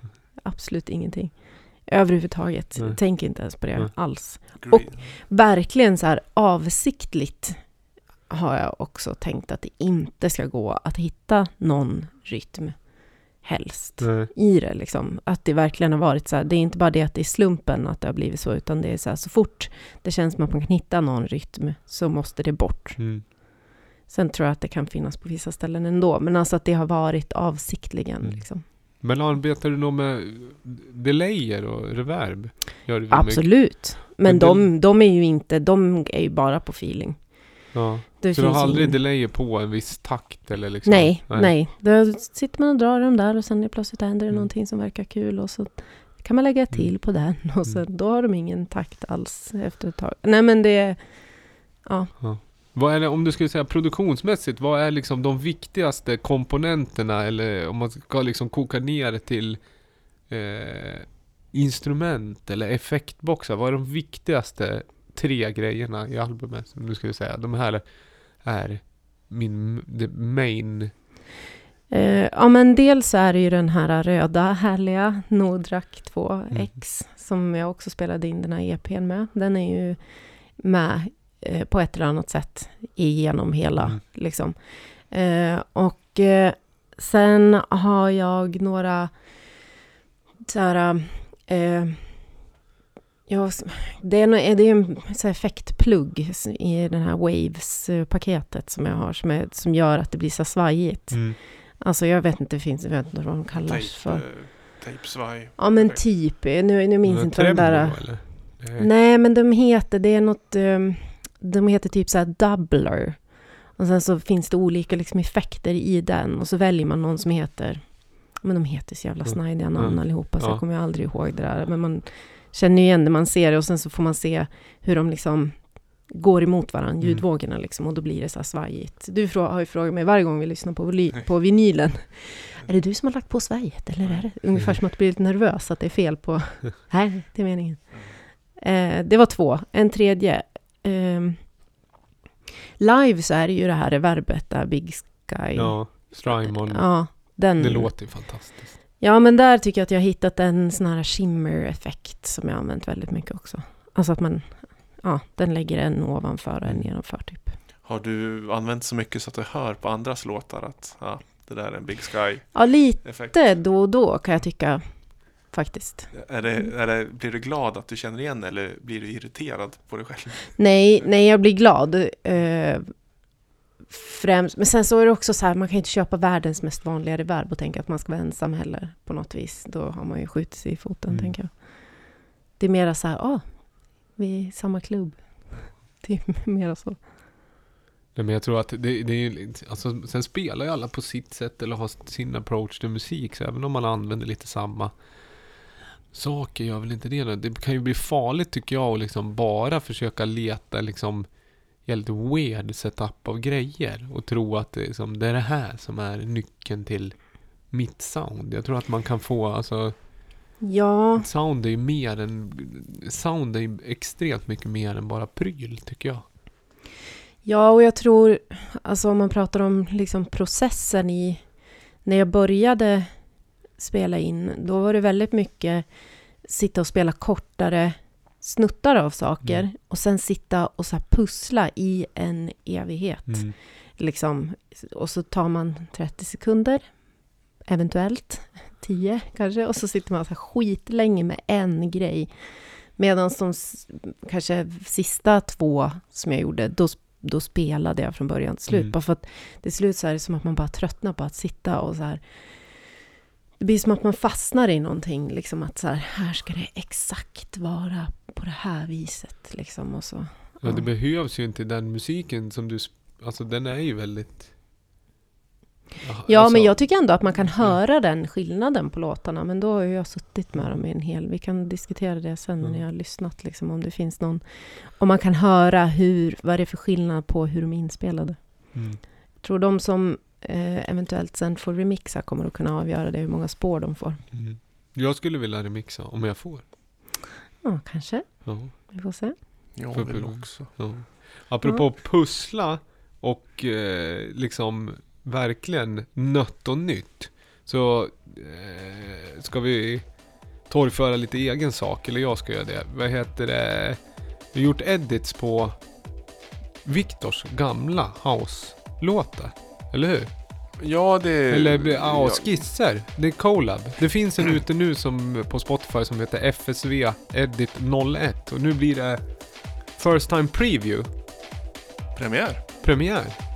Absolut ingenting. Överhuvudtaget. Nej. Tänk inte ens på det Nej. alls. Great. Verkligen så här avsiktligt har jag också tänkt att det inte ska gå att hitta någon rytm helst Nej. i det. Liksom. Att det verkligen har varit så här, det är inte bara det att det är slumpen att det har blivit så, utan det är så här, så fort det känns som att man kan hitta någon rytm så måste det bort. Mm. Sen tror jag att det kan finnas på vissa ställen ändå, men alltså att det har varit avsiktligen. Mm. Liksom. Men arbetar du nog med delayer och reverb? Absolut. Men, Men de, de är ju inte, de är ju bara på feeling. Ja. Det Så du har aldrig ingen- delayer på en viss takt eller liksom? Nej, nej. Då sitter man och drar dem där och sen plötsligt händer det Mm. någonting som verkar kul och så kan man lägga till Mm. på den och sen Mm. då har de ingen takt alls efter ett tag. Nej men det, ja. Vad är det, om du skulle säga produktionsmässigt, vad är liksom de viktigaste komponenterna eller om man ska liksom koka ner till eh, instrument eller effektboxar, vad är de viktigaste tre grejerna i albumet som du skulle säga? De här är min the main... Eh, ja men dels är det ju den här röda härliga Nodrak 2X som jag också spelade in den här EPn med. Den är ju med eh, på ett eller annat sätt igenom hela Mm. liksom. Eh, och eh, sen har jag några så här, eh, ja, det är, nå- det är en så effektplugg i den här Waves-paketet som jag har som, är, som gör att det blir så svajigt. Mm. Alltså jag vet inte, det finns, jag vet inte vad de kallas Tejp, för. eh, tejpsvaj. Ja men typ, nu, nu minns jag inte vad de där... Eller? Nej. Nej men de heter, det är något, um, de heter typ så här doubler. Och sen så finns det olika liksom effekter i den och så väljer man någon som heter, men de heter så jävla Mm. snajdiga namn Mm. allihopa så Ja. jag kommer aldrig ihåg det där. Men man känner ju igen det man ser det och sen så får man se hur de liksom går emot varandra, Mm. ljudvågorna liksom, och då blir det så här svajigt. Du har ju frågat mig varje gång vi lyssnar på, på vinylen, är det du som har lagt på svajet eller är det ungefär som att du blir lite nervös att det är fel på, nej, det är meningen. Eh, det var två. En tredje. Ehm, live så är det ju det här reverbet där, Big Sky. Ja, Strymon. Ja, den. Det låter ju fantastiskt. Ja, men där tycker jag att jag har hittat en sån här shimmer-effekt som jag har använt väldigt mycket också. Alltså att man, ja, den lägger en ovanför och en nedanför typ. Har du använt så mycket så att du hör på andras låtar att ja, det där är en Big Sky-effekt? Ja, lite då och då kan jag tycka faktiskt. Är det, är det, blir du glad att du känner igen eller blir du irriterad på dig själv? Nej, nej, jag blir glad. Eh, främst, men sen så är det också så här, man kan inte köpa världens mest vanliga reverb och tänka att man ska vara ensam heller på något vis. Då har man ju skjutit sig i foten, Mm. tänker jag. Det är mera så här, ah, vi är i samma klubb. Det är mera så. Nej, men jag tror att det, det är alltså, sen spelar ju alla på sitt sätt eller har sin approach till musik. Så även om man använder lite samma saker gör väl inte det. Det kan ju bli farligt tycker jag att liksom bara försöka leta liksom jävligt weird setup av grejer och tro att det, är liksom, det är det här som är nyckeln till mitt sound. Jag tror att man kan få, alltså Ja, sound är ju mer än, sound är ju extremt mycket mer än bara pryl tycker jag. ja, och jag tror, alltså om man pratar om liksom processen i, när jag började spela in, då var det väldigt mycket sitta och spela kortare snuttar av saker Mm. och sen sitta och så pussla i en evighet. Mm. Liksom. Och så tar man 30 sekunder, eventuellt 10 kanske, och så sitter man så här skitlänge med en grej. Medan de kanske sista två som jag gjorde, då, då spelade jag från början till slut. Mm. Bara för att till slut så är det som att man bara tröttnar på att sitta och så här. Det blir som att man fastnar i någonting, liksom att så här, här ska det exakt vara på det här viset. Liksom, och så. Ja, det Ja. behövs ju inte den musiken som du... Alltså den är ju väldigt... Ja, alltså, men jag tycker ändå att man kan Ja. höra den skillnaden på låtarna. Men då har jag suttit med dem i en hel... Vi kan diskutera det sen Mm. när jag har lyssnat, liksom, om det finns någon... Om man kan höra hur, vad det är för skillnad på hur de är inspelade. Mm. Jag tror de som eh, eventuellt sen får remixa kommer att kunna avgöra det, hur många spår de får. Mm. Jag skulle vilja remixa om jag får. Ja, kanske. Ja. Vi får se. Jag För- vill också. Ja. Apropå pussla och eh, liksom verkligen nött och nytt. Så eh, ska vi torgföra lite egen sak, eller jag ska göra det. Vad heter det? Vi har gjort edits på Viktors gamla house-låtar. Eller hur? Ja, det... Eller ja, skisser. Det är collab. Det finns en ute nu som på Spotify som heter FSV Edit 01 och nu blir det First Time Preview, premiär. premiär.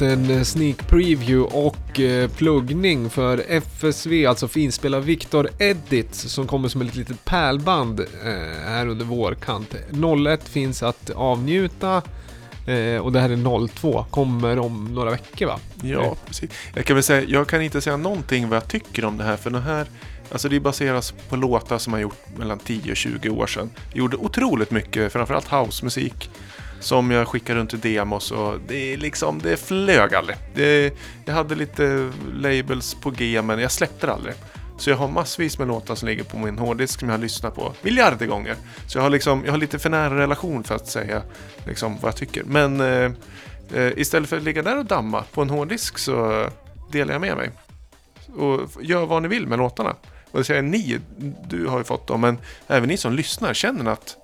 Liten eh, sneak preview och eh, pluggning för FSV, alltså finspelare Victor Edits som kommer som ett litet pärlband eh, här under vårkant. 01 finns att avnjuta och det här är 02, kommer om några veckor va? Ja, precis. Jag kan väl säga, jag kan inte säga någonting vad jag tycker om det här, för det här Alltså det baseras på låtar som har gjort mellan 10 och 20 år sedan. Jag gjorde otroligt mycket, framförallt housemusik. Som jag skickade runt i demos och det är liksom, det flög aldrig. Det, jag hade lite labels på G men jag släppte det aldrig. Så jag har massvis med låtar som ligger på min hårddisk som jag har lyssnat på miljarder gånger. Så jag har liksom, jag har lite för nära relation för att säga liksom vad jag tycker. Men eh, eh, istället för att ligga där och damma på en hårddisk så delar jag med mig. Och gör vad ni vill med låtarna. Och det säger ni, du har ju fått dem, men även ni som lyssnar känner att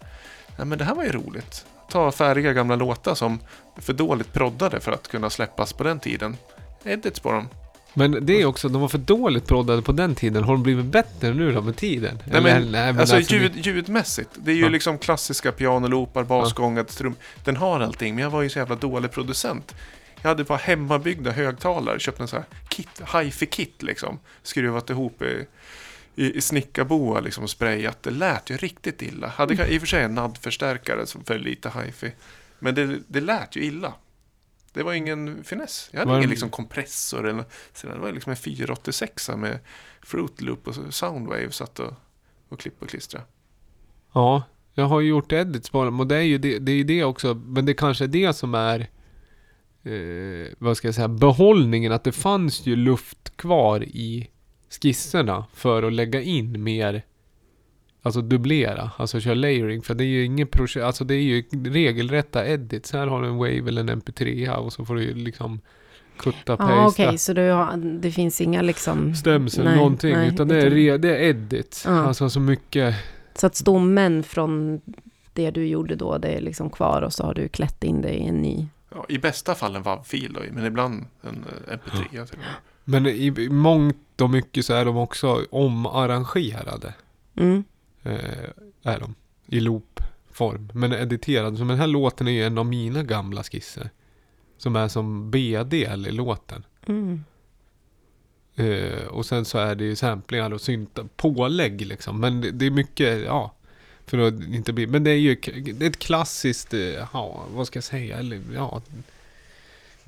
Nej, men det här var ju roligt. Ta färdiga gamla låtar som för dåligt proddade för att kunna släppas på den tiden. Edits på dem. Men det är också, de var för dåligt proddade på den tiden. Har de blivit bättre nu då med tiden? Nej, men, Eller- nej, men alltså, alltså, ljud, ljudmässigt. Det är ju Ja. liksom klassiska pianolopar, basgångar, trum. Den har allting, men jag var ju så jävla dålig producent. Jag hade bara hemmabyggda högtalare, köpt en sån här kit, hi-fi-kit liksom. Skruvat ihop i, i, snickarboa liksom och sprayat. Det lät ju riktigt illa. Hade Mm. i och för sig en NAD-förstärkare som för lite hi-fi. Men det, det lät ju illa. Det var ingen finess. Jag hade Var- ingen liksom kompressor eller så Det var liksom en 486 med Fruit Loop och Soundwave satt och, och klippa och klistra. Ja, jag har ju gjort edits på dem och det är ju det, det, är det också. Men det kanske är det som är eh, vad ska jag säga, behållningen. Att det fanns ju luft kvar i skisserna för att lägga in mer alltså dubblera, alltså köra layering. För det är ju ingen projekt, alltså det är ju regelrätta edits. Här har du en wave eller en mp3 och så får du ju liksom kutta, Ja, okej, pasta, så du har, det finns inga liksom... stämsel, Nej, någonting. nej, utan det är, re, det är edits. Ja. Alltså så mycket. Så att stommen från det du gjorde då, det är liksom kvar och så har du klätt in det i en ny. Ja, I bästa fall en WAV-fil då, men ibland en eh, MP3. till och med. Men i, i mångt och mycket så är de också omarrangerade. Mm. Eh, är de. I loopform. Men editerade. Så den här låten är ju en av mina gamla skisser. Som är som B-del i låten. Mm. Eh, och sen så är det ju samplingar och synta, pålägg liksom. Men det, det är mycket, ja. För att inte bli, men det är ju det är ett klassiskt, eh, ja vad ska jag säga, eller ja.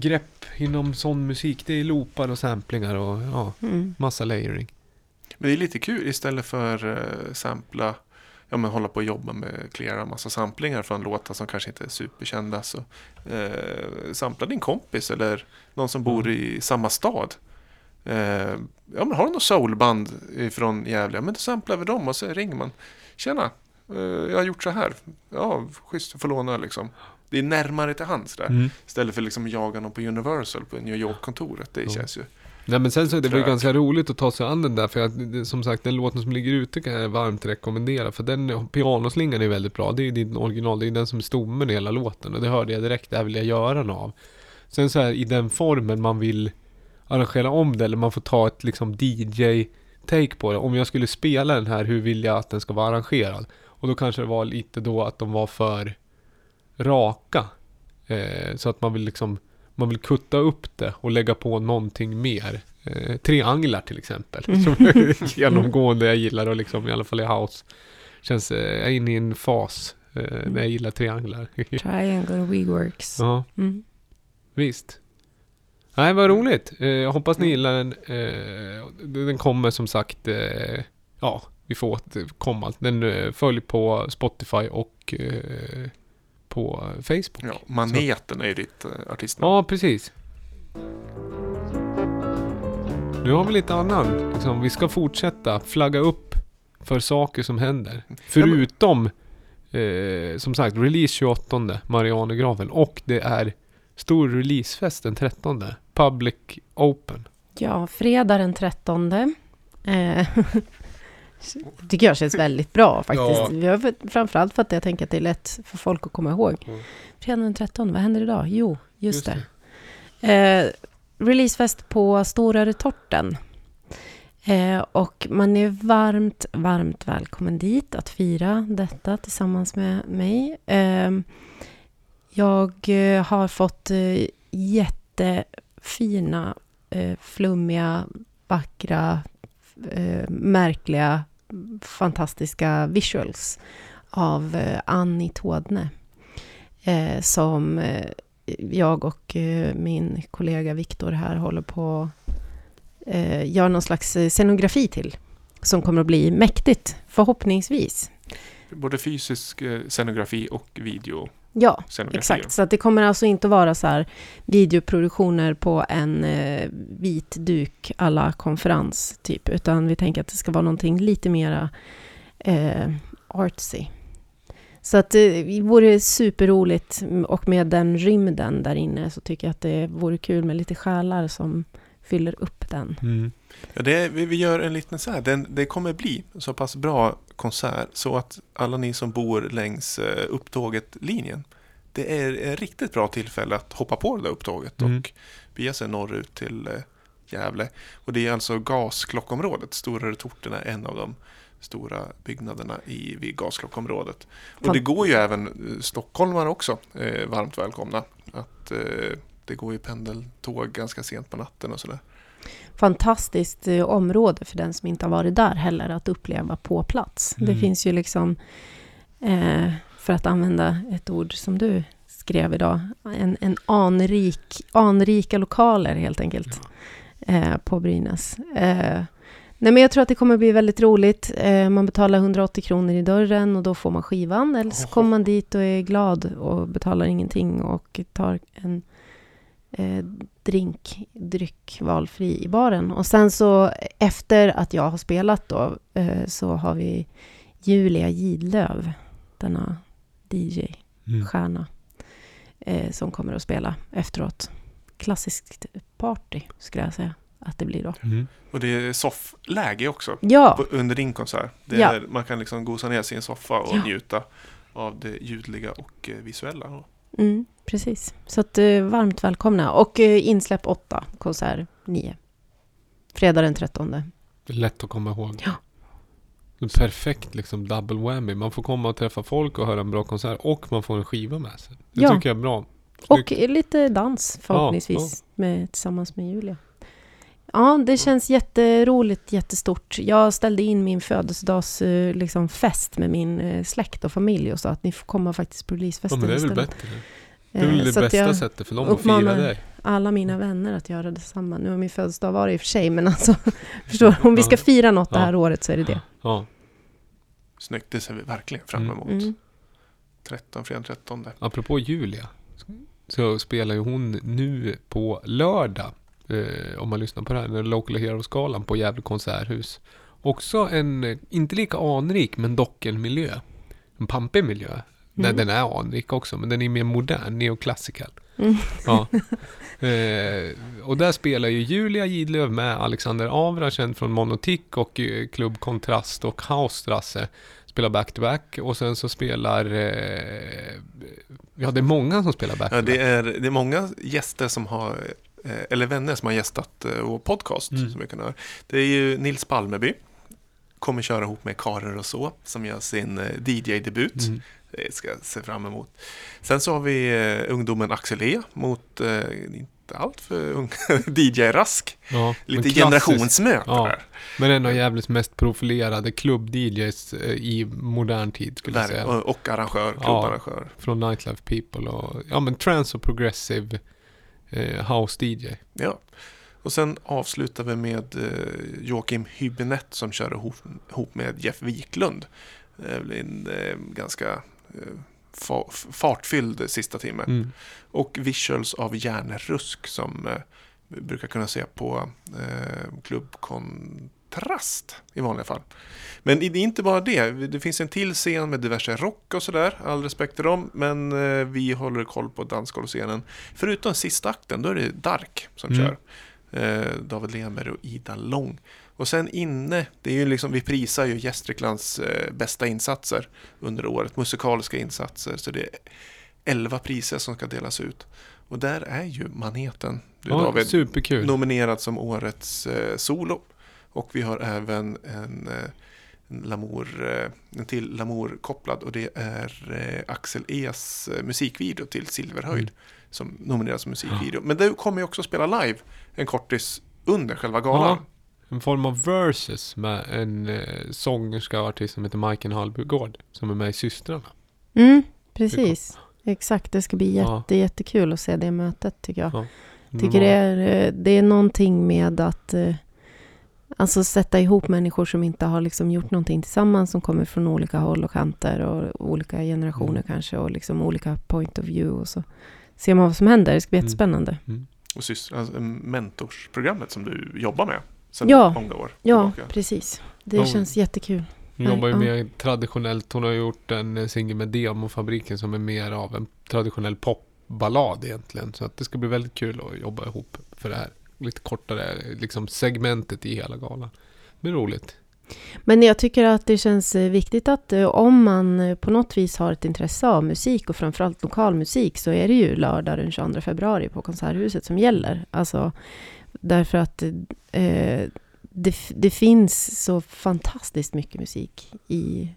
Grepp inom sån musik. Det är loopar och samplingar och ja, Mm. massa layering. Men det är lite kul istället för uh, sampla, ja men hålla på och jobba med klära massa samplingar från låtar som kanske inte är superkända. Så uh, sampla din kompis eller någon som bor i samma stad. Eh, ja men har du något soulband från Gävle, ja men då samplar vi dem och så ringer man. Tjena, eh, jag har gjort så här. Ja, schysst, jag får låna liksom. Det är närmare till hands där. Mm. Istället för liksom jaga någon på Universal på New York-kontoret. Det Ja. känns ju... Nej men sen så det väl Trögt. ganska roligt att ta sig an den där för att som sagt den låten som ligger ute kan jag varmt rekommendera för den pianoslingan är väldigt bra. Det är ju din original, det är den som är stommen i hela låten och det hörde jag direkt, det här vill jag göra något av. Sen så här i den formen man vill arrangera om det eller man får ta ett liksom DJ-take på det. Om jag skulle spela den här, hur vill jag att den ska vara arrangerad? Och då kanske det var lite då att de var för raka. Eh, så att man vill liksom man vill kutta upp det och lägga på någonting mer. Eh, trianglar till exempel. Som är genomgående jag gillar och liksom i alla fall i house. Känns, eh, jag är inne i en fas eh, när jag gillar trianglar. Triangle WeWorks. ja, Mm. visst. Nej, vad roligt. Eh, jag hoppas ni gillar den. Eh, den kommer som sagt, ja, vi får återkomma. Den eh, följ på Spotify och på Facebook. Ja, Maneten är ju ditt uh, artistnamn. Ja, precis. Nu har vi lite annan. Liksom, vi ska fortsätta flagga upp för saker som händer. Förutom, eh, som sagt, release 28, Marianergraven. Och det är stor releasefest den 13, Public Open. Ja, fredag den 13. Eh, tycker jag känns väldigt bra faktiskt. Ja. Framförallt för att jag tänker att det är lätt för folk att komma ihåg. Mm. Fredag den 13, vad händer idag? Jo, just, Just det. Eh, releasefest på Stora Retorten. Eh, och man är varmt, varmt välkommen dit att fira detta tillsammans med mig. Eh, jag eh, har fått eh, jättefina, eh, flummiga, vackra, eh, märkliga, fantastiska visuals av eh, Annie Tådne. Eh, som eh, jag och eh, min kollega Viktor här håller på eh, gör någon slags scenografi till. Som kommer att bli mäktigt, förhoppningsvis. Både fysisk eh, scenografi och video Ja, exakt. Så att det kommer alltså inte vara så här videoproduktioner på en eh, vit duk alla konferens, typ. Utan vi tänker att det ska vara någonting lite mera eh, artsy. Så att eh, det vore superroligt och med den rymden där inne så tycker jag att det vore kul med lite själar som fyller upp den. Mm. Ja, det, vi, gör en liten så här. Den, det kommer bli så pass bra konsert så att alla ni som bor längs eh, upptåget-linjen det är ett riktigt bra tillfälle att hoppa på det där upptåget Mm. och bege sig norrut till eh, Gävle. Och det är alltså gasklockområdet. Stora Retorten är en av de stora byggnaderna i, vid gasklockområdet. Och det går ju även eh, stockholmare också eh, varmt välkomna. Att, eh, det går ju pendeltåg ganska sent på natten och sådär. Fantastiskt eh, område för den som inte har varit där heller att uppleva på plats. Det Mm. finns ju liksom, eh, för att använda ett ord som du skrev idag, en, en anrik, anrika lokaler helt enkelt eh, på Brynäs. Eh, nej men jag tror att det kommer bli väldigt roligt. Eh, man betalar 180 kronor i dörren och då får man skivan. Eller så kommer man dit och är glad och betalar ingenting och tar en eh, drink, dryck valfri i baren. Och sen så efter att jag har spelat då eh, så har vi Julia Gidlöv, denna DJ-stjärna, Mm. eh, som kommer att spela efteråt. Klassiskt party, skulle jag säga att det blir då. Mm. Och det är soffläge också. Ja, på- Under din konsert. Det Ja. Man kan liksom gosa ner sig i en soffa och Ja. njuta av det ljudliga och eh, visuella. Mm, precis. Så att, eh, varmt välkomna. Och eh, insläpp 8, konsert 9. Fredag den 13. Det är lätt att komma ihåg. Ja. Perfekt liksom double whammy. Man får komma och träffa folk och höra en bra konsert och man får en skiva med sig. Det Ja. tycker jag är bra. Och lite dans förhoppningsvis med, tillsammans med Julia. Ja, det känns jätteroligt, jättestort. Jag ställde in min födelsedags eh, liksom, med min eh, släkt och familj och sa att ni får komma faktiskt på Ja, releasefesten men det är väl istället. bättre. Det är väl Eh, det så bästa jag sättet för dem att fira dig. alla mina vänner att göra detsamma. Nu har min födelsedag varit i och för sig, men alltså, förstår du? Om vi ska fira något det här året så är det det. Ja. Snyggt, det ser vi verkligen fram Mm. emot. Mm. 13, fredag 13. Apropå Julia. Så spelar ju hon nu på lördag. Eh, om man lyssnar på det här. Den Local Heroes-galan på Gävle konserthus. Också en, eh, inte lika anrik, men dock en miljö. En pampig miljö. Nej, Mm. den är anrik också, men den är mer modern, neoclassical. Mm. Ja. Eh, och där spelar ju Julia Gidlöv med Alexander Avra, känd från Monotik och eh, Klubb Kontrast och Hausstrasse. Spelar back-to-back och sen så spelar... Eh, ja, det är många som spelar Ja, back-to-back. det, är, det är många gäster som har, eller vänner som har gästat eh, vår podcast. Mm. Som vi kan höra. Det är ju Nils Palmeby. Kommer köra ihop med Karin Rousseau som gör sin eh, DJ-debut. Mm. Det ska jag se fram emot. Sen så har vi eh, ungdomen Axel E mot, eh, inte allt för ung, DJ Rask. Ja, Lite generationsmöte Ja. där. Men en av Gävles mest profilerade klubb-DJs eh, i modern tid skulle jag säga. och, och arrangör, Ja. klubbarrangör. Från Nightlife People och ja men trance och progressive eh, house DJ. Ja. Och sen avslutar vi med eh, Joakim Hübinette som kör ihop, ihop med Jeff Wiklund. Det blir en eh, ganska eh, fa, fartfylld sista timme. Mm. Och visuals av Järnrusk som eh, vi brukar kunna se på eh, Klubb Kontrast i vanliga fall. Men det är inte bara det. Det finns en till scen med diverse rock och sådär. All respekt till dem. Men eh, vi håller koll på dansgolvscenen. Förutom sista akten, då är det Dark som Mm. kör. Eh, David Lemberg och Ida Lång. Och sen inne, det är ju liksom, vi prisar ju Gästriklands eh, bästa insatser under året. Musikaliska insatser. Så det är 11 priser som ska delas ut. Och där är ju Maneten, du Ja, David, superkul. nominerad som årets solo. Och vi har även en, eh, en, Lamour, eh, en till Lamour kopplad och det är eh, Axel E's musikvideo till Silverhöjd Mm. som nomineras som musikvideo. Men det kommer ju också spela live en kortis under själva galan. Ja. En form av versus med en eh, sångerska och artist som heter Majken Hallbygård. Som är med i Systrarna. Mm, precis. Exakt, det ska bli Ja. jätte, jättekul att se det mötet tycker jag. Ja. tycker det är, det är någonting med att eh, alltså sätta ihop människor som inte har liksom gjort någonting tillsammans, som kommer från olika håll och kanter och olika generationer Mm. kanske och liksom olika point of view och så ser man vad som händer. Det ska bli Mm. jättespännande. Och syster, alltså, mentorsprogrammet som du jobbar med sedan Ja. många år Ja, tillbaka. precis. Det Ja. känns jättekul. Hon jobbar ju Ja. mer traditionellt. Hon har gjort en eh, singel med Demofabriken som är mer av en traditionell popballad egentligen. Så att det ska bli väldigt kul att jobba ihop för det här lite kortare liksom segmentet i hela galan. Det blir roligt. Men jag tycker att det känns eh, viktigt att eh, om man eh, på något vis har ett intresse av musik och framförallt lokal musik så är det ju lördag den 22 februari på Konserthuset som gäller. Alltså därför att eh, det, det finns så fantastiskt mycket musik i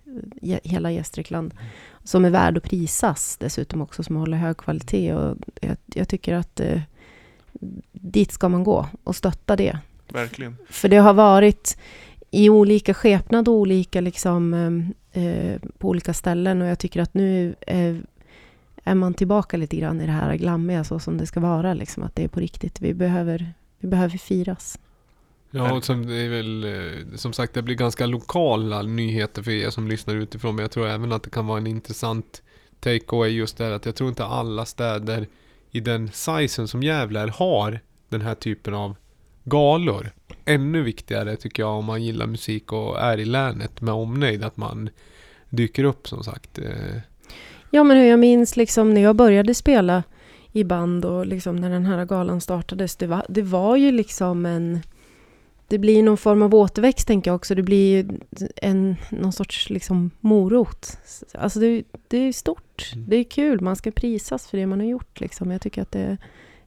hela Gästrikland som är värd att prisas dessutom också, som håller hög kvalitet. Och jag, jag tycker att eh, dit ska man gå och stötta det. Verkligen. För det har varit i olika skepnad och olika liksom, eh, på olika ställen och jag tycker att nu eh, är man tillbaka lite grann i det här glammiga så som det ska vara, liksom, att det är på riktigt. Vi behöver, vi behöver firas. Ja, och som, det är väl, eh, som sagt, det blir ganska lokala nyheter för er som lyssnar utifrån. Men jag tror även att det kan vara en intressant take-away just där att jag tror inte alla städer i den sizen som Gävle är har den här typen av galor. ännu viktigare tycker jag om man gillar musik och är i länet med omnejd att man dyker upp som sagt. Eh. Ja, men hur jag minns liksom när jag började spela i band och liksom när den här galan startades, det var, det var ju liksom en... Det blir någon form av återväxt, tänker jag också. Det blir ju en, någon sorts liksom morot. Alltså det, det är stort. Mm. Det är kul. Man ska prisas för det man har gjort. Liksom. Jag tycker att det...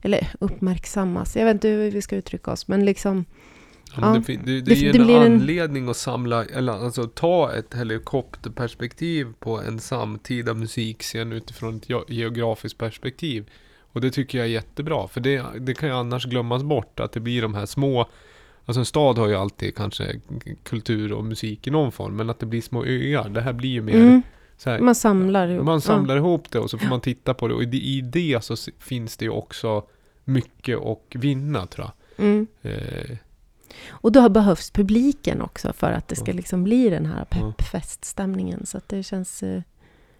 Eller uppmärksammas. Jag vet inte hur vi ska uttrycka oss, men liksom... Ja, det, det, det, ger det en anledning att samla, eller alltså ta ett helikopterperspektiv på en samtida musikscen utifrån ett ge- geografiskt perspektiv. Och det tycker jag är jättebra, för det, det kan ju annars glömmas bort att det blir de här små Alltså en stad har ju alltid kanske kultur och musik i någon form, men att det blir små öar. Det här blir ju mer Mm, här, man samlar ihop. man samlar ihop det och så får man titta på det. Och i det, så finns det ju också mycket att vinna tror Ja. Mm. jag. Eh, Och då behövs publiken också för att det ska Ja. liksom bli den här Ja. peppfeststämningen. Så att det känns... eh,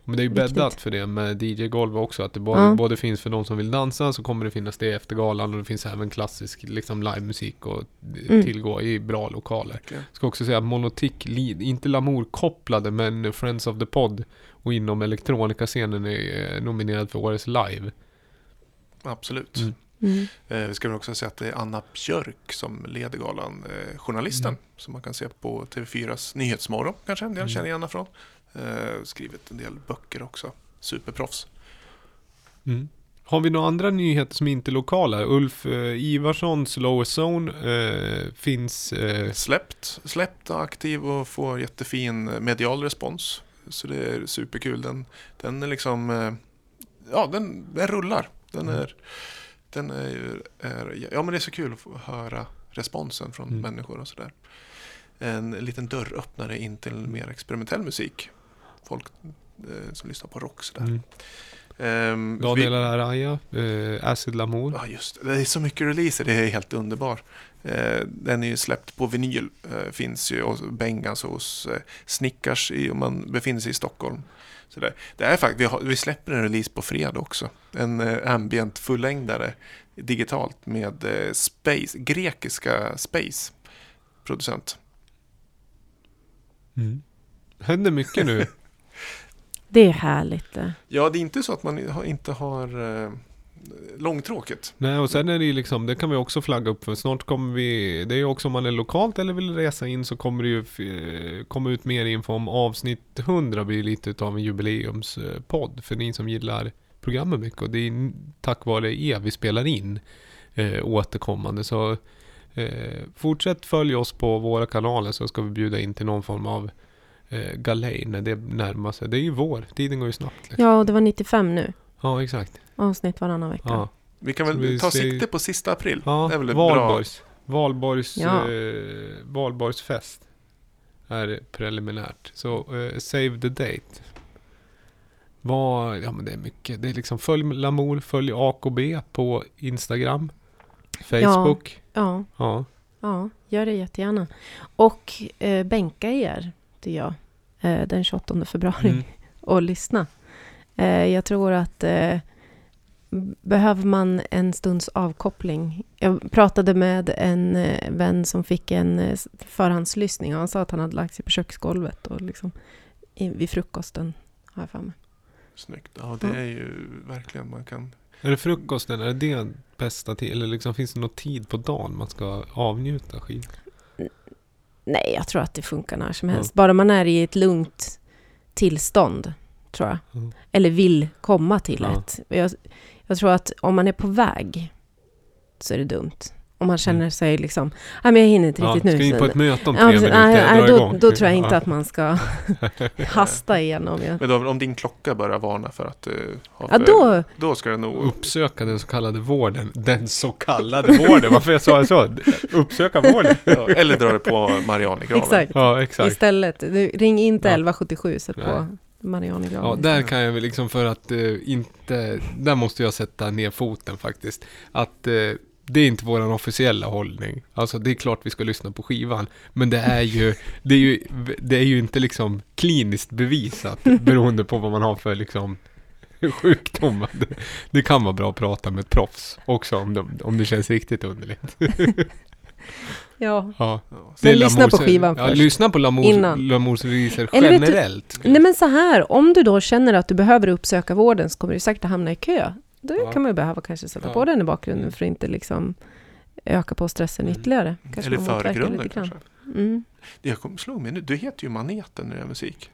Men det är ju Viktigt. bäddat för det med DJ-golv också. Att det både, Ja. både finns för de som vill dansa så kommer det finnas det efter galan och det finns även klassisk liksom, livemusik att Mm. tillgå i bra lokaler. Verkligen. Ska också säga att Monotic, Lead, inte Lamour kopplade men Friends of the Pod och inom elektronikascenen är eh, nominerad för årets live. Absolut. Mm. mm. Eh, vi ska väl också säga att det är Anna Björk som leder galan. Eh, journalisten Mm. som man kan se på TV4s Nyhetsmorgon kanske en del Mm. känner igen henne från. Eh, skrivit en del böcker också. Superproffs. Mm. Har vi några andra nyheter som inte är lokala? Ulf eh, Ivarssons Lower Zone eh, finns... Eh, Släppt, släppt aktiv och får jättefin medial respons. Så det är superkul. Den, den är liksom, eh, ja den, den rullar. Den Mm. är, den är, är, ja men det är så kul att få höra responsen från Mm. människor och sådär. En liten dörröppnare in till mer experimentell musik. Folk eh, som lyssnar på rock sådär. mm. Ehm, Daniel Araya, eh, Acid Lamour. Ja, just det. Det är så mycket releaser. Det är helt underbar. Eh, den är ju släppt på vinyl. Eh, finns ju hos Bengans hos eh, Snickars i, om man befinner sig i Stockholm. Så det, det är faktiskt, vi, har, vi släpper en release på fredag också. En eh, ambient fullängdare digitalt med eh, Space, grekiska Space producent. Mm. Händer mycket nu. Det är härligt. Ja, det är inte så att man inte har eh, långtråkigt. Nej, och sen är det ju liksom, det kan vi också flagga upp för. Snart kommer vi, det är ju också om man är lokalt eller vill resa in så kommer det ju eh, komma ut mer info om avsnitt 100 blir lite utav en jubileumspodd för ni som gillar programmet mycket. Och det är tack vare er vi spelar in eh, återkommande. Så eh, fortsätt följa oss på våra kanaler så ska vi bjuda in till någon form av eh, galej när det närmar sig. Det är ju vår, tiden går ju snabbt. Liksom. Ja, och det var 95 nu. Ja, exakt. Avsnitt varannan vecka. Ja. Vi kan väl vi ta ser- sikte på sista april. Ja, det är väl ett bra... Valborgs. Valborgs, Ja. eh, Valborgsfest är preliminärt. Så eh, save the date. Vad, ja men det är mycket. Det är liksom följ Lamour, följ AKB på Instagram. Facebook. Ja, Ja. ja, gör det jättegärna. Och eh, bänka er, tycker jag, eh, den 28 februari Mm. och lyssna. Eh, jag tror att eh, behöver man en stunds avkoppling. Jag pratade med en eh, vän som fick en eh, förhandslyssning och han sa att han hade lagt sig på köksgolvet och liksom i, vid frukosten, har jag för mig. Snyggt. Ja, det Ja. är ju verkligen man kan... Är det frukosten? Är det det bästa tid? Eller liksom, finns det någon tid på dagen man ska avnjuta skivan? Nej, jag tror att det funkar när som helst. Bara man är i ett lugnt tillstånd, tror jag. Ja. Eller vill komma till Ja. ett. Jag, jag tror att om man är på väg så är det dumt. Om man känner Mm. sig liksom, nej men jag hinner inte riktigt ska nu. in så- på ett möte om tre Ja, minuter. nej, nej, då, då tror jag inte Ja. att man ska hasta igenom. Ja, Men då, om din klocka börjar varna för att du har ja för- då, Då ska det nog... Uppsöka den så kallade vården. Den så kallade vården. Varför jag sa så? Uppsöka vården. Ja, eller dra det på Marianegraven. exakt. Ja, exakt. Istället, du, ring inte Ja. 1177, sätt på Marianegraven. Ja, där kan jag väl liksom för att eh, inte... Där måste jag sätta ner foten faktiskt. Att eh, det är inte våran officiella hållning. Alltså det är klart vi ska lyssna på skivan. Men det är ju, det är ju, det är ju inte liksom kliniskt bevisat beroende på vad man har för liksom sjukdom. Det, det kan vara bra att prata med ett proffs också om, de, om det känns riktigt underligt. Ja. Ja. Det Men lyssna på skivan ja, först. Lyssna på L'amour Innan. L'amour Cerise Eller vet du- generellt. Nej men så här, om du då känner att du behöver uppsöka vården så kommer du säkert hamna i kö. Då Ja. kan man ju behöva kanske sätta Ja. på den i bakgrunden Mm. för att inte liksom öka på stressen Mm. ytterligare. Kanske Eller förgrunden lite grann. kanske. Mm. Det jag kom, slog mig nu, du heter ju Maneten när det är musik.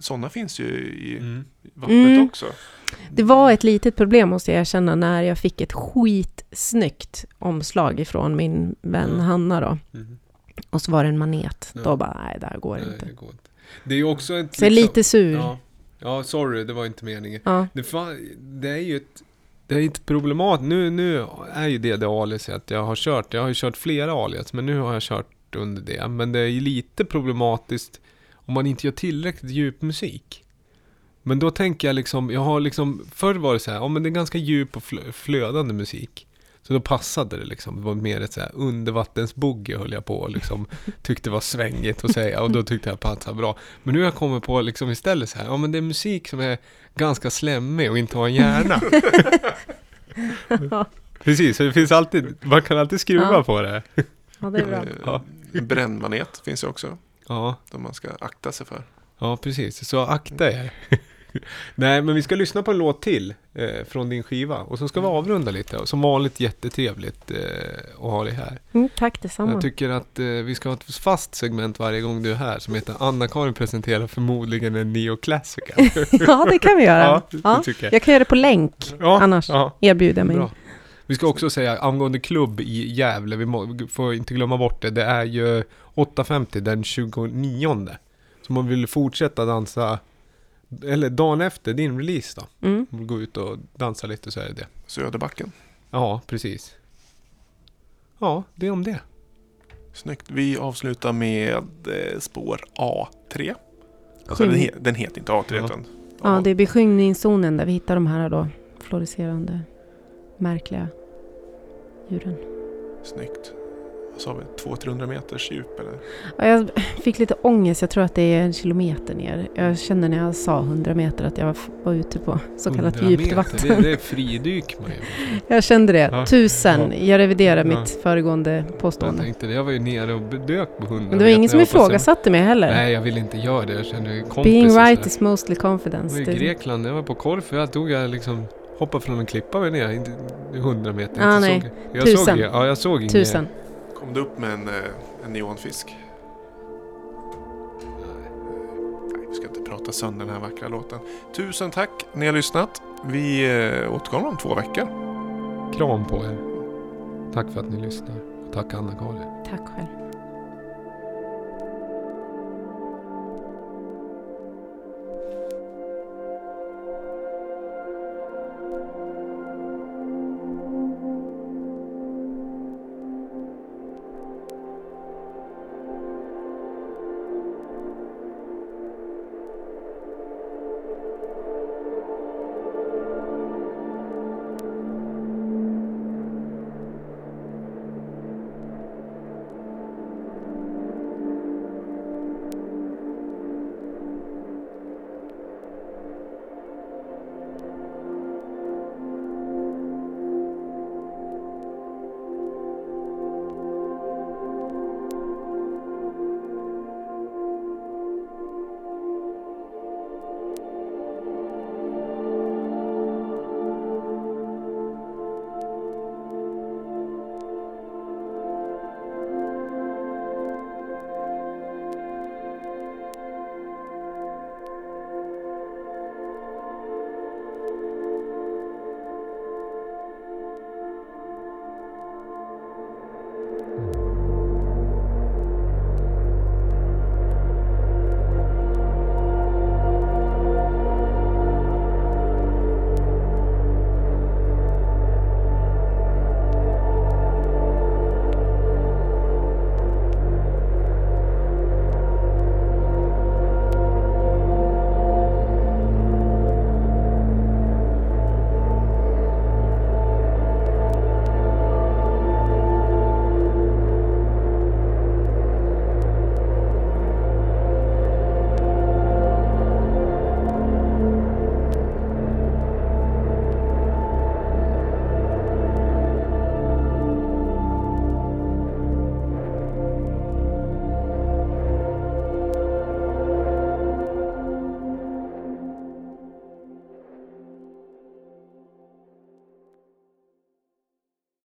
Sådana finns ju i Mm. vattnet Mm. också. Det var ett litet problem måste jag erkänna när jag fick ett skitsnyggt omslag ifrån min vän Mm. Hanna då. Mm. Och så var det en manet. Då bara, nej det här går Nej, inte. det går inte. Det är också ett... Så jag är liksom- lite sur. Ja. Ja, sorry, det var inte meningen. Ja. Det, fa- det är ju ett... Det är ett problemat. Nu, nu är ju det det aliaset jag har kört. Jag har ju kört flera alias, men nu har jag kört under det. Men det är ju lite problematiskt om man inte gör tillräckligt djup musik. Men då tänker jag liksom, jag har liksom, förr var det så här, ja men det är ganska djup och flö- flödande musik. Så då passade det liksom, det var mer ett så här undervattensboogie höll jag på och liksom tyckte var svängigt att säga och då tyckte jag passade bra. Men nu har jag kommit på liksom istället så här, ja men det är musik som är ganska slemmig och inte har en hjärna. Precis, så det finns alltid, man kan alltid skruva Ja. på det. ja, det är bra. Ja. Brännmanet finns ju också. Ja, De man ska akta sig för. ja precis. Så akta er. Nej, men vi ska lyssna på en låt till eh, från din skiva. Och så ska vi avrunda lite. Och som vanligt jättetrevligt eh, att ha dig här. Mm, tack detsamma. Jag tycker att eh, vi ska ha ett fast segment varje gång du är här som heter Anna-Karin presenterar förmodligen en neoklassiker. ja, det kan vi göra. ja, Ja, det tycker jag. Jag kan göra det på länk, Ja, annars Ja, erbjuder jag mig. bra. Vi ska också säga angående klubb i Gävle, vi må, får inte glömma bort det. Det är ju 8.50 den 29. Så om man vill fortsätta dansa, eller dagen efter din release då. Mm. Gå ut och dansa lite så är det det. Söderbacken. Ja, precis. Ja, det är om det. Snyggt. Vi avslutar med eh, spår A3. Alltså den, he, den heter inte A3 Ja. utan Ja, det är besjungningszonen där vi hittar de här då fluorescerande, märkliga djuren. Snyggt. Sa vi? 200-300 meters djup eller? Ja, jag fick lite ångest, jag tror att det är en kilometer ner. Jag kände när jag sa 100 meter att jag var ute på så kallat 100 djupt meter, vatten. Det, det är fridyk man gör. Jag kände det. Ja. Tusen. Jag reviderar Ja. mitt föregående Jag påstående. tänkte det, jag var ju nere och dök på 100 Men det var ingen som Jag jag- ifrågasatte mig heller. Nej, jag vill inte göra det. Jag känner kompisar. Being right is mostly Jag confidence. var i Grekland, jag var på Korfu, jag tog jag liksom hoppade från en klippa mig ner, inte 100 meter. Ah, inte nej. Såg, jag Tusen. såg, ja, jag såg inget. Tusen. Kom du upp med en, eh, en neonfisk? Nej, vi ska inte prata sönder den här vackra låten. Tusen tack ni har lyssnat. Vi eh, återkommer om två veckor. Kram på er. Tack för att ni lyssnar. Och tack Anna-Karin. Tack själv.